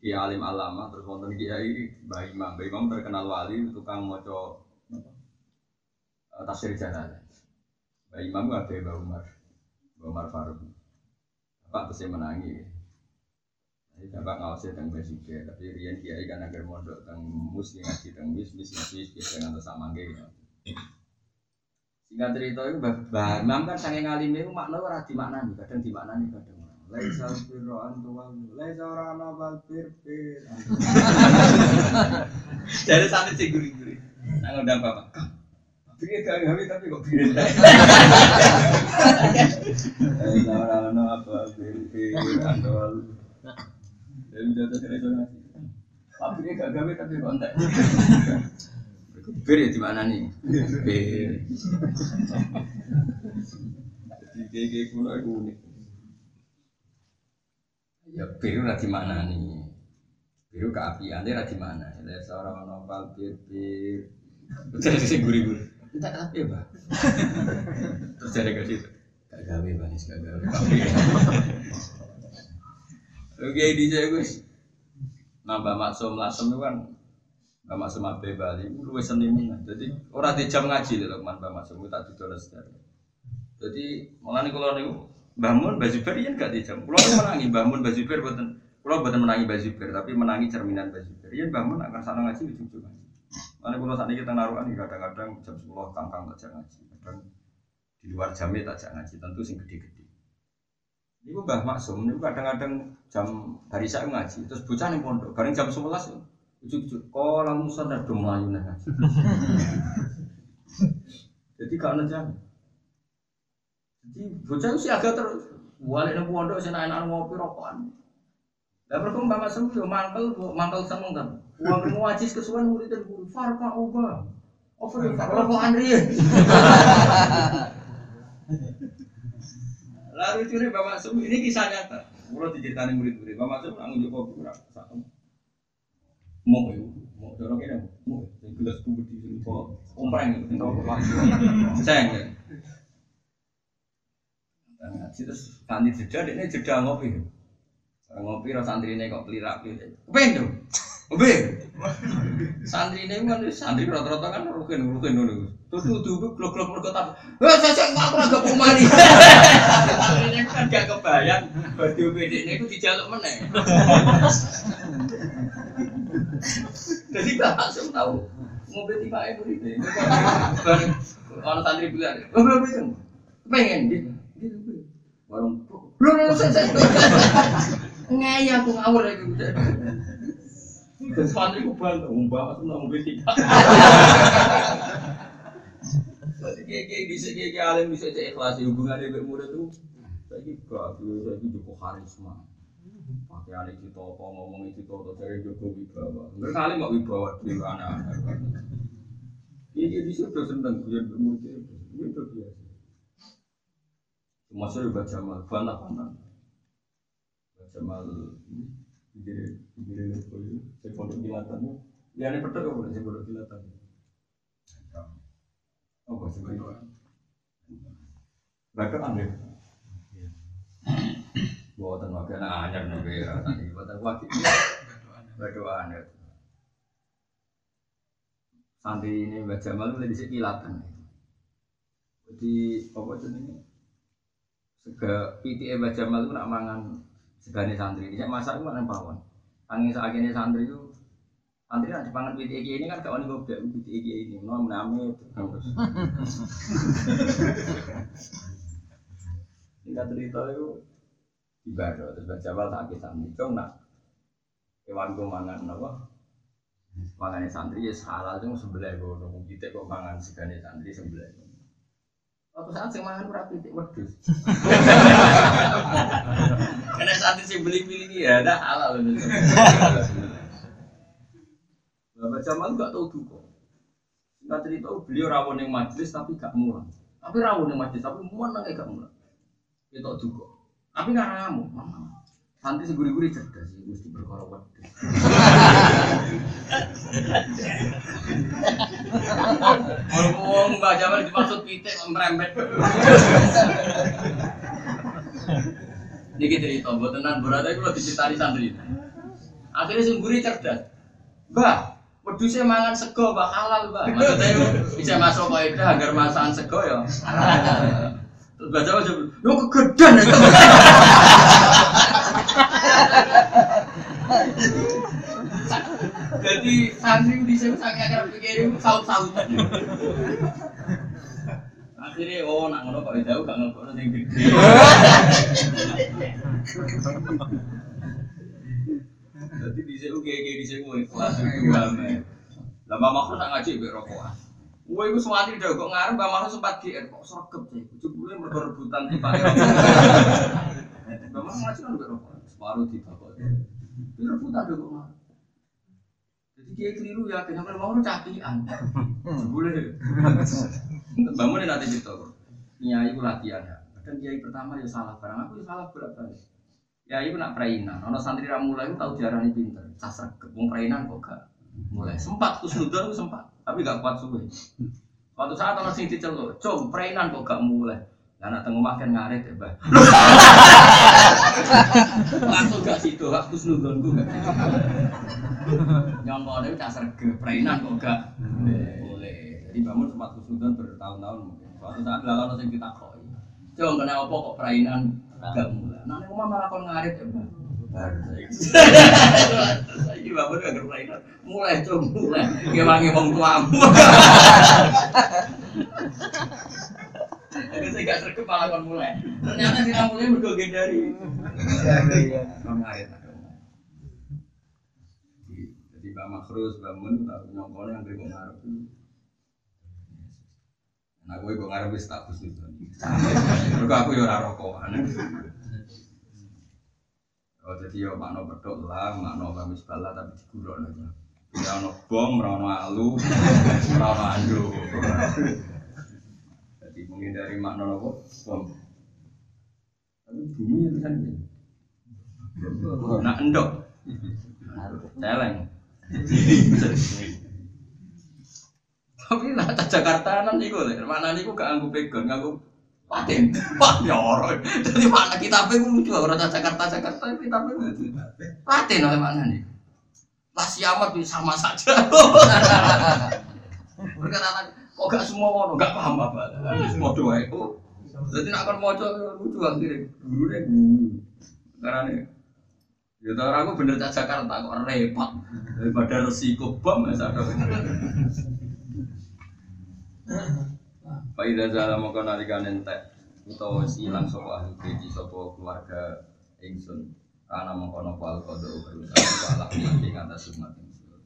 Kiai Alim alama terus wonten Kiai Mbah Imam. Mbah Imam terkenal wali tukang apa? Eh, Tafsir Jalalain. Mbah Imam gak ada Mbah Umar. Mbah Umar Faruk. Bapak pasti menangi. Jadi bapak ngawasi tentang basic tapi Rian Kiai kan agar mondok tentang mus ngaji tentang bis bis bis bis dengan sama gitu. Singkat cerita itu Mbah Imam kan saking alim itu makna ora dimaknani, kadang dimaknani kadang. Laisa birro antuwal, laisa ora ana bal bir. Jadi sampe sing guri-guri. Nang ngundang bapak. "Kang, Piye gak gawe tapi kok piye. Laisa ora ana apa bir bir antuwal. Jadi jatuh kira itu nasi. Pabriknya gak gawe tapi kontak. Bir ya di mana nih? Bir. Jadi kayak kuno itu unik. Ya biru lah di mana nih? Biru keapian dia di mana? Ada seorang nopal bir bir. Terus sih gurih gurih. Entah tapi apa? Terus jadi ke situ. Gak gawe banis gak gawe. (laughs) Oke di saya gus. Nambah maksum lasem itu kan Mbak Maksum Abe Bali, lu seniman. Jadi orang di jam ngaji loh, man Mbak Maksum tak didol sejarah. Jadi malah nih kalau nih bangun Bazuber ya gak di jam. Kalau menangi bangun Bazuber buatan, kalau buatan menangi Bazuber, tapi menangi cerminan Bazuber. Ya bangun akan sana ngaji ujung-ujung ngaji. Mana kalau saat ini kita naruhan kadang-kadang jam 10 kangkang tak ngaji, kadang di luar jamnya tak ngaji, tentu sing gede-gede. Ini Mbah Maksum, ini kadang-kadang jam hari saya ngaji, terus bocah nih pondok, bareng jam 11 ya. Ujuk-ujuk, sadar dong melayu nih ngaji. Jadi gak ada jam. Jadi bocah sih agak terus, balik nih pondok, saya enak ngopi rokokan. Lah mereka mbak masuk yo mangkel, mangkel seneng kan. Uang mau wajis kesuwen murid dan guru farka uba. Farka kok Andri? (laughs) Lalu curi bapak Sum ini kisah nyata. Kalau diceritani murid-murid, bapak Sum ngunjuk kopi ora satu. Mau ya, mau dorong ini, mau gelas kubur di sini kok ompreng, tinggal lagi. Sayang ya. Nah, terus kanti jeda, ini jeda ngopi. Ngopi rasa santri ini kok pelirak gitu. Kepengen dong. Obe. Santri ini kan santri rata-rata kan rukin rukin dulu. Tuh tuh tuh blok blok blok tapi. Eh saya saya nggak pernah gak. Santri ini kan gak kebayang. Baju BD ini itu dijaluk mana? Jadi gak langsung tahu. Mobil tiba ibu ini. Kalau santri bilang, oh belum itu. Pengen gitu. Warung. Belum belum saya. Ngaya aku ngawur lagi. Santri ku bantu, mbak aku nang mobil tiga. Kayak bisa kayak alim bisa cek ikhlas hubungan dengan murid tuh. Saya gak, saya juga karisma. Pakai alim itu apa ngomong itu apa dari Joko Wibawa. Berkali mau Wibawa di anak-anak. Iya di situ seneng dia murid itu biasa. Masuk baca mal, bantah bantah. Baca mal jadi jadi itu saya pondok kilatan ya ini petok apa saya pondok kilatan oh bahasa Jawa Bapak aneh buatan wakil anyar nih ya tadi buatan wakil. Berdoa aneh santri ini baca malu lebih sekilatan jadi apa itu ini sega PTA baca malu nak mangan segane santri. Ini masak itu mana pawon. Angin ini santri itu santri nanti pangan PTG ini kan kawan gue bilang PTG ini mau mename terus (laughs) tinggal cerita itu ibadah terus baca bal tak santri. Cong nak kewan gue mangan apa? Mangan santri ya salah tuh sebelah gue nunggu kita kok mangan segane santri sebelah. Waktu saat sing mangan ora pitik wedhus. (laughs) Karena saat sing beli-beli ya ada halal. (laughs) Bapak Jamal gak tahu duka. Nggak cerita beliau rawon yang majelis tapi gak mulang. Tapi rawon yang majelis tapi mulang gak mulang. Itu duka. Tapi nggak ramu. Santri seguri-guri cerdas sih, mesti wedhus. Ngomong Mbak Jamal dimaksud pitik merembet. Niki cerita, buat tenan berada itu lebih citari santri. Akhirnya semburi cerdas. Mbak, wedhusnya mangan sego mbak halal mbak. Maksudnya itu bisa masuk kaidah agar masakan sego ya. (laughs) Terus Jamal jawab, yo kegedean itu. (laughs) Jadi santri di sini sangat agar pikirin saut-saut. Akhirnya oh nak ngono kok jauh gak ngelokno sing gede. (laughs) Jadi di sini kayak kayak di sini mau ikhlas itu rame. Lama makro nak ngaji be rokokan. Wah, itu suwati udah kok ngarep, Mbak Makro sempat GR kok sergep sih. Jebule mergo rebutan di rokok. (laughs) Mbak Makro ngaji kan be rokokan, separuh di bakok. Itu rebutan udah kok ngarep. Jadi dia keliru ya, kenapa mau cakian? Boleh. Bangun nanti gitu. Nyai itu latihan ya. Kadang kiai pertama ya salah barang aku ya salah bolak balik. Ya itu nak perainan. Ono santri ramula itu tahu diarani pinter. Sasar kebun perainan kok gak mulai. Sempat kusnudon itu sempat, tapi gak kuat suwe. Suatu saat ono sing diceluk, "Cung, perainan kok gak mulai." Lah nak tengok makan ngaret ya, Mbah. (laughs) Langsung gak situ, gak kusnudon ku gak. Nyongkone tak serge, perainan kok gak boleh. Jadi bangun sempat kusnudon bertahun-tahun mungkin. Suatu saat lalu sing ditakoki. Cung, kena kok perainan gak mulai? Nah, nek omah malah kon ngaret ya. Baru saiki bapak gak perainan. Mulai cung, mulai. Ngewangi wong tuamu. Jadi saya gak sergap malah kon mulai. Ternyata si mulai mergo. Kon ngaret. Jadi Mbak Makrus, Mbak Mun, Mbak Nyongkone yang itu. Nah gue gue ngarep wis itu. Aku yo ora rokokan. Oh jadi yo makno pedok lah, makno kamis bala tapi diguruk aja. Ora ono bom, ora alu, ora ono andu. Jadi menghindari makna nopo bom. Tapi bumi itu kan ini. Nak endok, celeng. Tapi nak Jakarta nan iku lho, mana niku gak anggo pegon, nganggo paten. (laughs) Wah, ya ora. Jadi mana kita iku lucu ora tak Jakarta Jakarta kita lucu. Paten oleh mana nih? Lah siamat sama saja. (laughs) Berkata kok gak semua ngono, gak paham apa. Semua doa itu. Jadi nak kon maca lucu akhirnya. Dulu deh guru. Karena nih Ya tau aku bener tak Jakarta kok repot daripada resiko bom ya sadar. Pak Ida Zala mau kau narikan entek utawa silang sopo ahli keji sopo keluarga Ingsun karena mengkono pal kodo berusaha walak nanti atas umat Ingsun.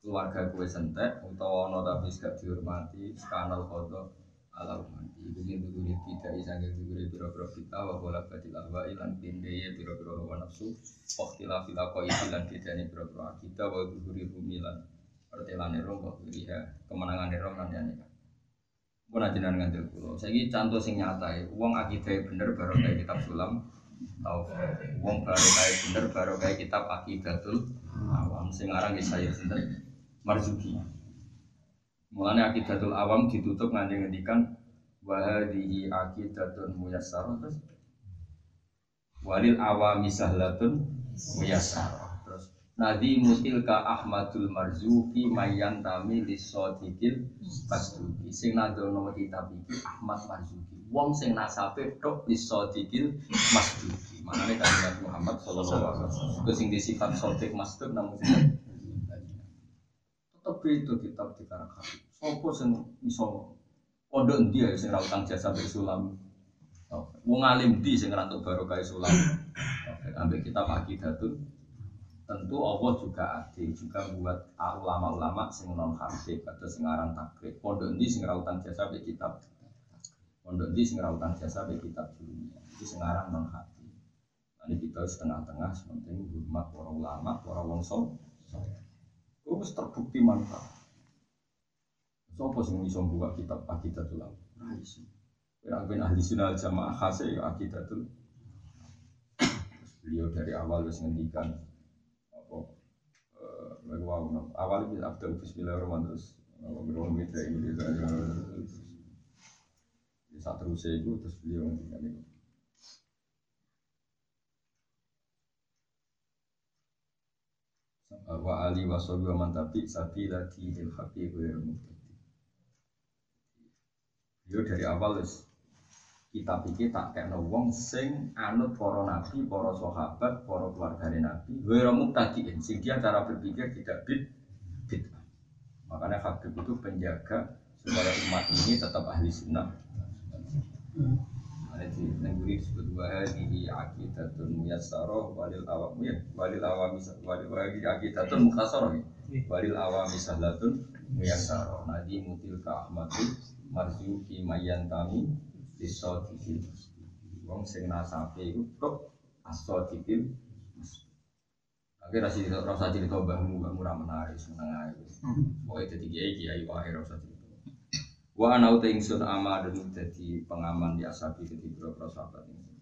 Keluarga gue sentek utawa ono tapi gak dihormati kanal kodo ala umat. Iku sing duguri tidak isangge duguri biro-biro kita wa bola ahwa ilan pindeye biro-biro hawa nafsu Waktila fila koi ilan bidani biro-biro kita wa duguri bumi lan pertelane rom wa kuriha kemenangan rom lan yani pun aja ngandel. Saya contoh sing nyata ya. Uang akidah bener baru kayak kitab sulam. Tahu. Uang baru kayak bener baru kayak kitab akidatul awam. Sing aran ya saya sinten Marzuki. Mulanya akidatul awam ditutup nganti ngendikan wahadihi akidatun muyassarah terus walil awami sahlatun muyassarah terus Nadi mutilka Ahmadul Marzuki mayan tami lisodikil pasduki sing nadono kitab iki Ahmad Marzuki. Wong sing nasabe tok lisodikil masduki manane kanjeng Nabi Muhammad sallallahu alaihi wasallam. Ku sing disifat sodik masduk namun tetep itu kitab di karakter sopo sing iso pondok endi ya sing ra utang jasa be sulam? Wong alim di sing rantuk barokah sulam? Ambil kitab akidatun tentu Allah juga adil juga buat ulama-ulama sing non habib atau sing aran takrib pondok endi sing ra utang jasa be kitab pondok endi sing ra utang jasa be kitab dunia iki sing aran non habib ini kita setengah-tengah sementing hormat para ulama para wong soleh Terus terbukti manfaat. Sopo sing iso buka kitab Aqidatul Ulama? Nah, iso. Ben ahli sunnah jamaah khase Aqidatul. Beliau dari awal wis ngendikan wow, awal itu Abdul Bismillahirrahmanirrahim terus apa beruang beda ini di saat terus itu terus beliau ngendikan itu. wa ali wa sahbi wa man tabi sabila dinil haqi ghairu muhtadi. Yo dari awal kita pikir tak kayak wong sing anut para nabi, para sahabat, para keluarga nabi, ghairu muhtadiin sing dia cara berpikir tidak bid bid'ah. Makanya Habib itu penjaga supaya umat ini tetap ahli sunnah. Jadi negeri disebut wahadi akidatun muyassarah walil awam ya walil awam walil wahadi akidatun mukhasarah ya. Walil awam sahlatun muyassarah. Nadi mutil ka ahmadul marzuki mayantami disodikil wong sing nasabe iku tok asodikil Akhirnya rasa cerita rasa cerita mbahmu mbahmu ra menarik seneng ae. Pokoknya jadi kiai kiai wae rasa cerita. Wa ana ingsun ama dan dadi pengaman di asabi dadi boro sahabat ingsun.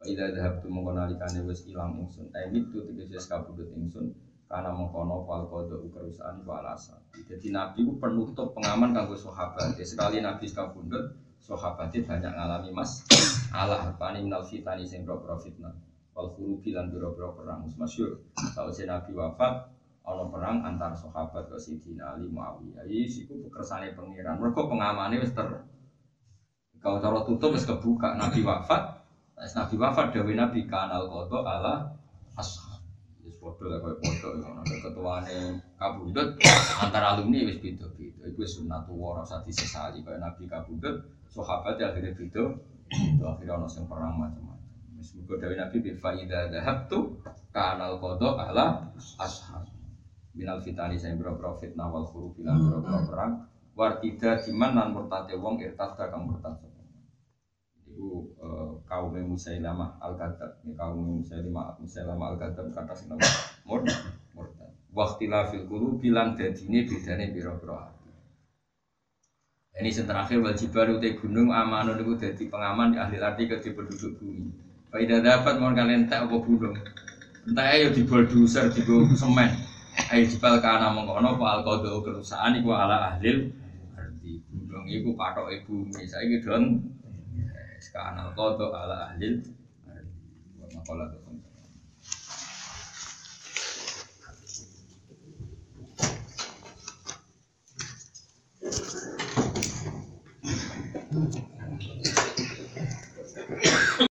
Fa idza dhahabtu mongko nalikane wis ilang ingsun, eh itu tegese kabudut ingsun karena mengkono fal kodo kerusahaan walasa. Jadi Nabi itu penutup pengaman kanggo sahabat. Sekali Nabi kabudut, sahabatnya banyak ngalami mas. (coughs) Allah pani minal fitani sing boro fitnah. Wal hurubi lan biro-biro perang. Tahu si Nabi wafat, ono perang antar sahabat ke Sidina Ali Muawiyah. Iki iku kersane pangeran. Mergo pengamane wis ter Kau taruh tutup wis kebuka Nabi wafat. Nabi wafat dewe Nabi kanal kodo ala ashab. Padha lah koyo padha ngono. Ketuane kabudut antara alumni wis beda-beda. Iku wis sunnatullah ora usah disesali koyo Nabi kabudut. Sahabat ya akhirnya beda. Itu akhirnya ono sing perang macam-macam. Muga dewe Nabi bi faida dhahabtu kanal kodo ala ashab. Minal fitani saya biro fitnah wal huruf bilang biro perang wartida diman lan murtate wong irtada kang murtad Iku eh, kaum Musailamah al Kadab, kaum Musailamah Musailamah al Kadab kata sing nama mur murtad. Waktu fil bilang dadine bedane biro-biro hati. Ini yang terakhir wajiban utai gunung amanun itu jadi pengaman di ahli arti ke penduduk bumi. Faidah dapat mau kalian tak apa gunung. Entah ayo di bulldozer, di semen. Ayo jibal kana mengkono pak alkodo kerusahaan iku ala ahlil arti gunung iku patok ibu saya gitu don kana alkodo ala ahlil makola tuh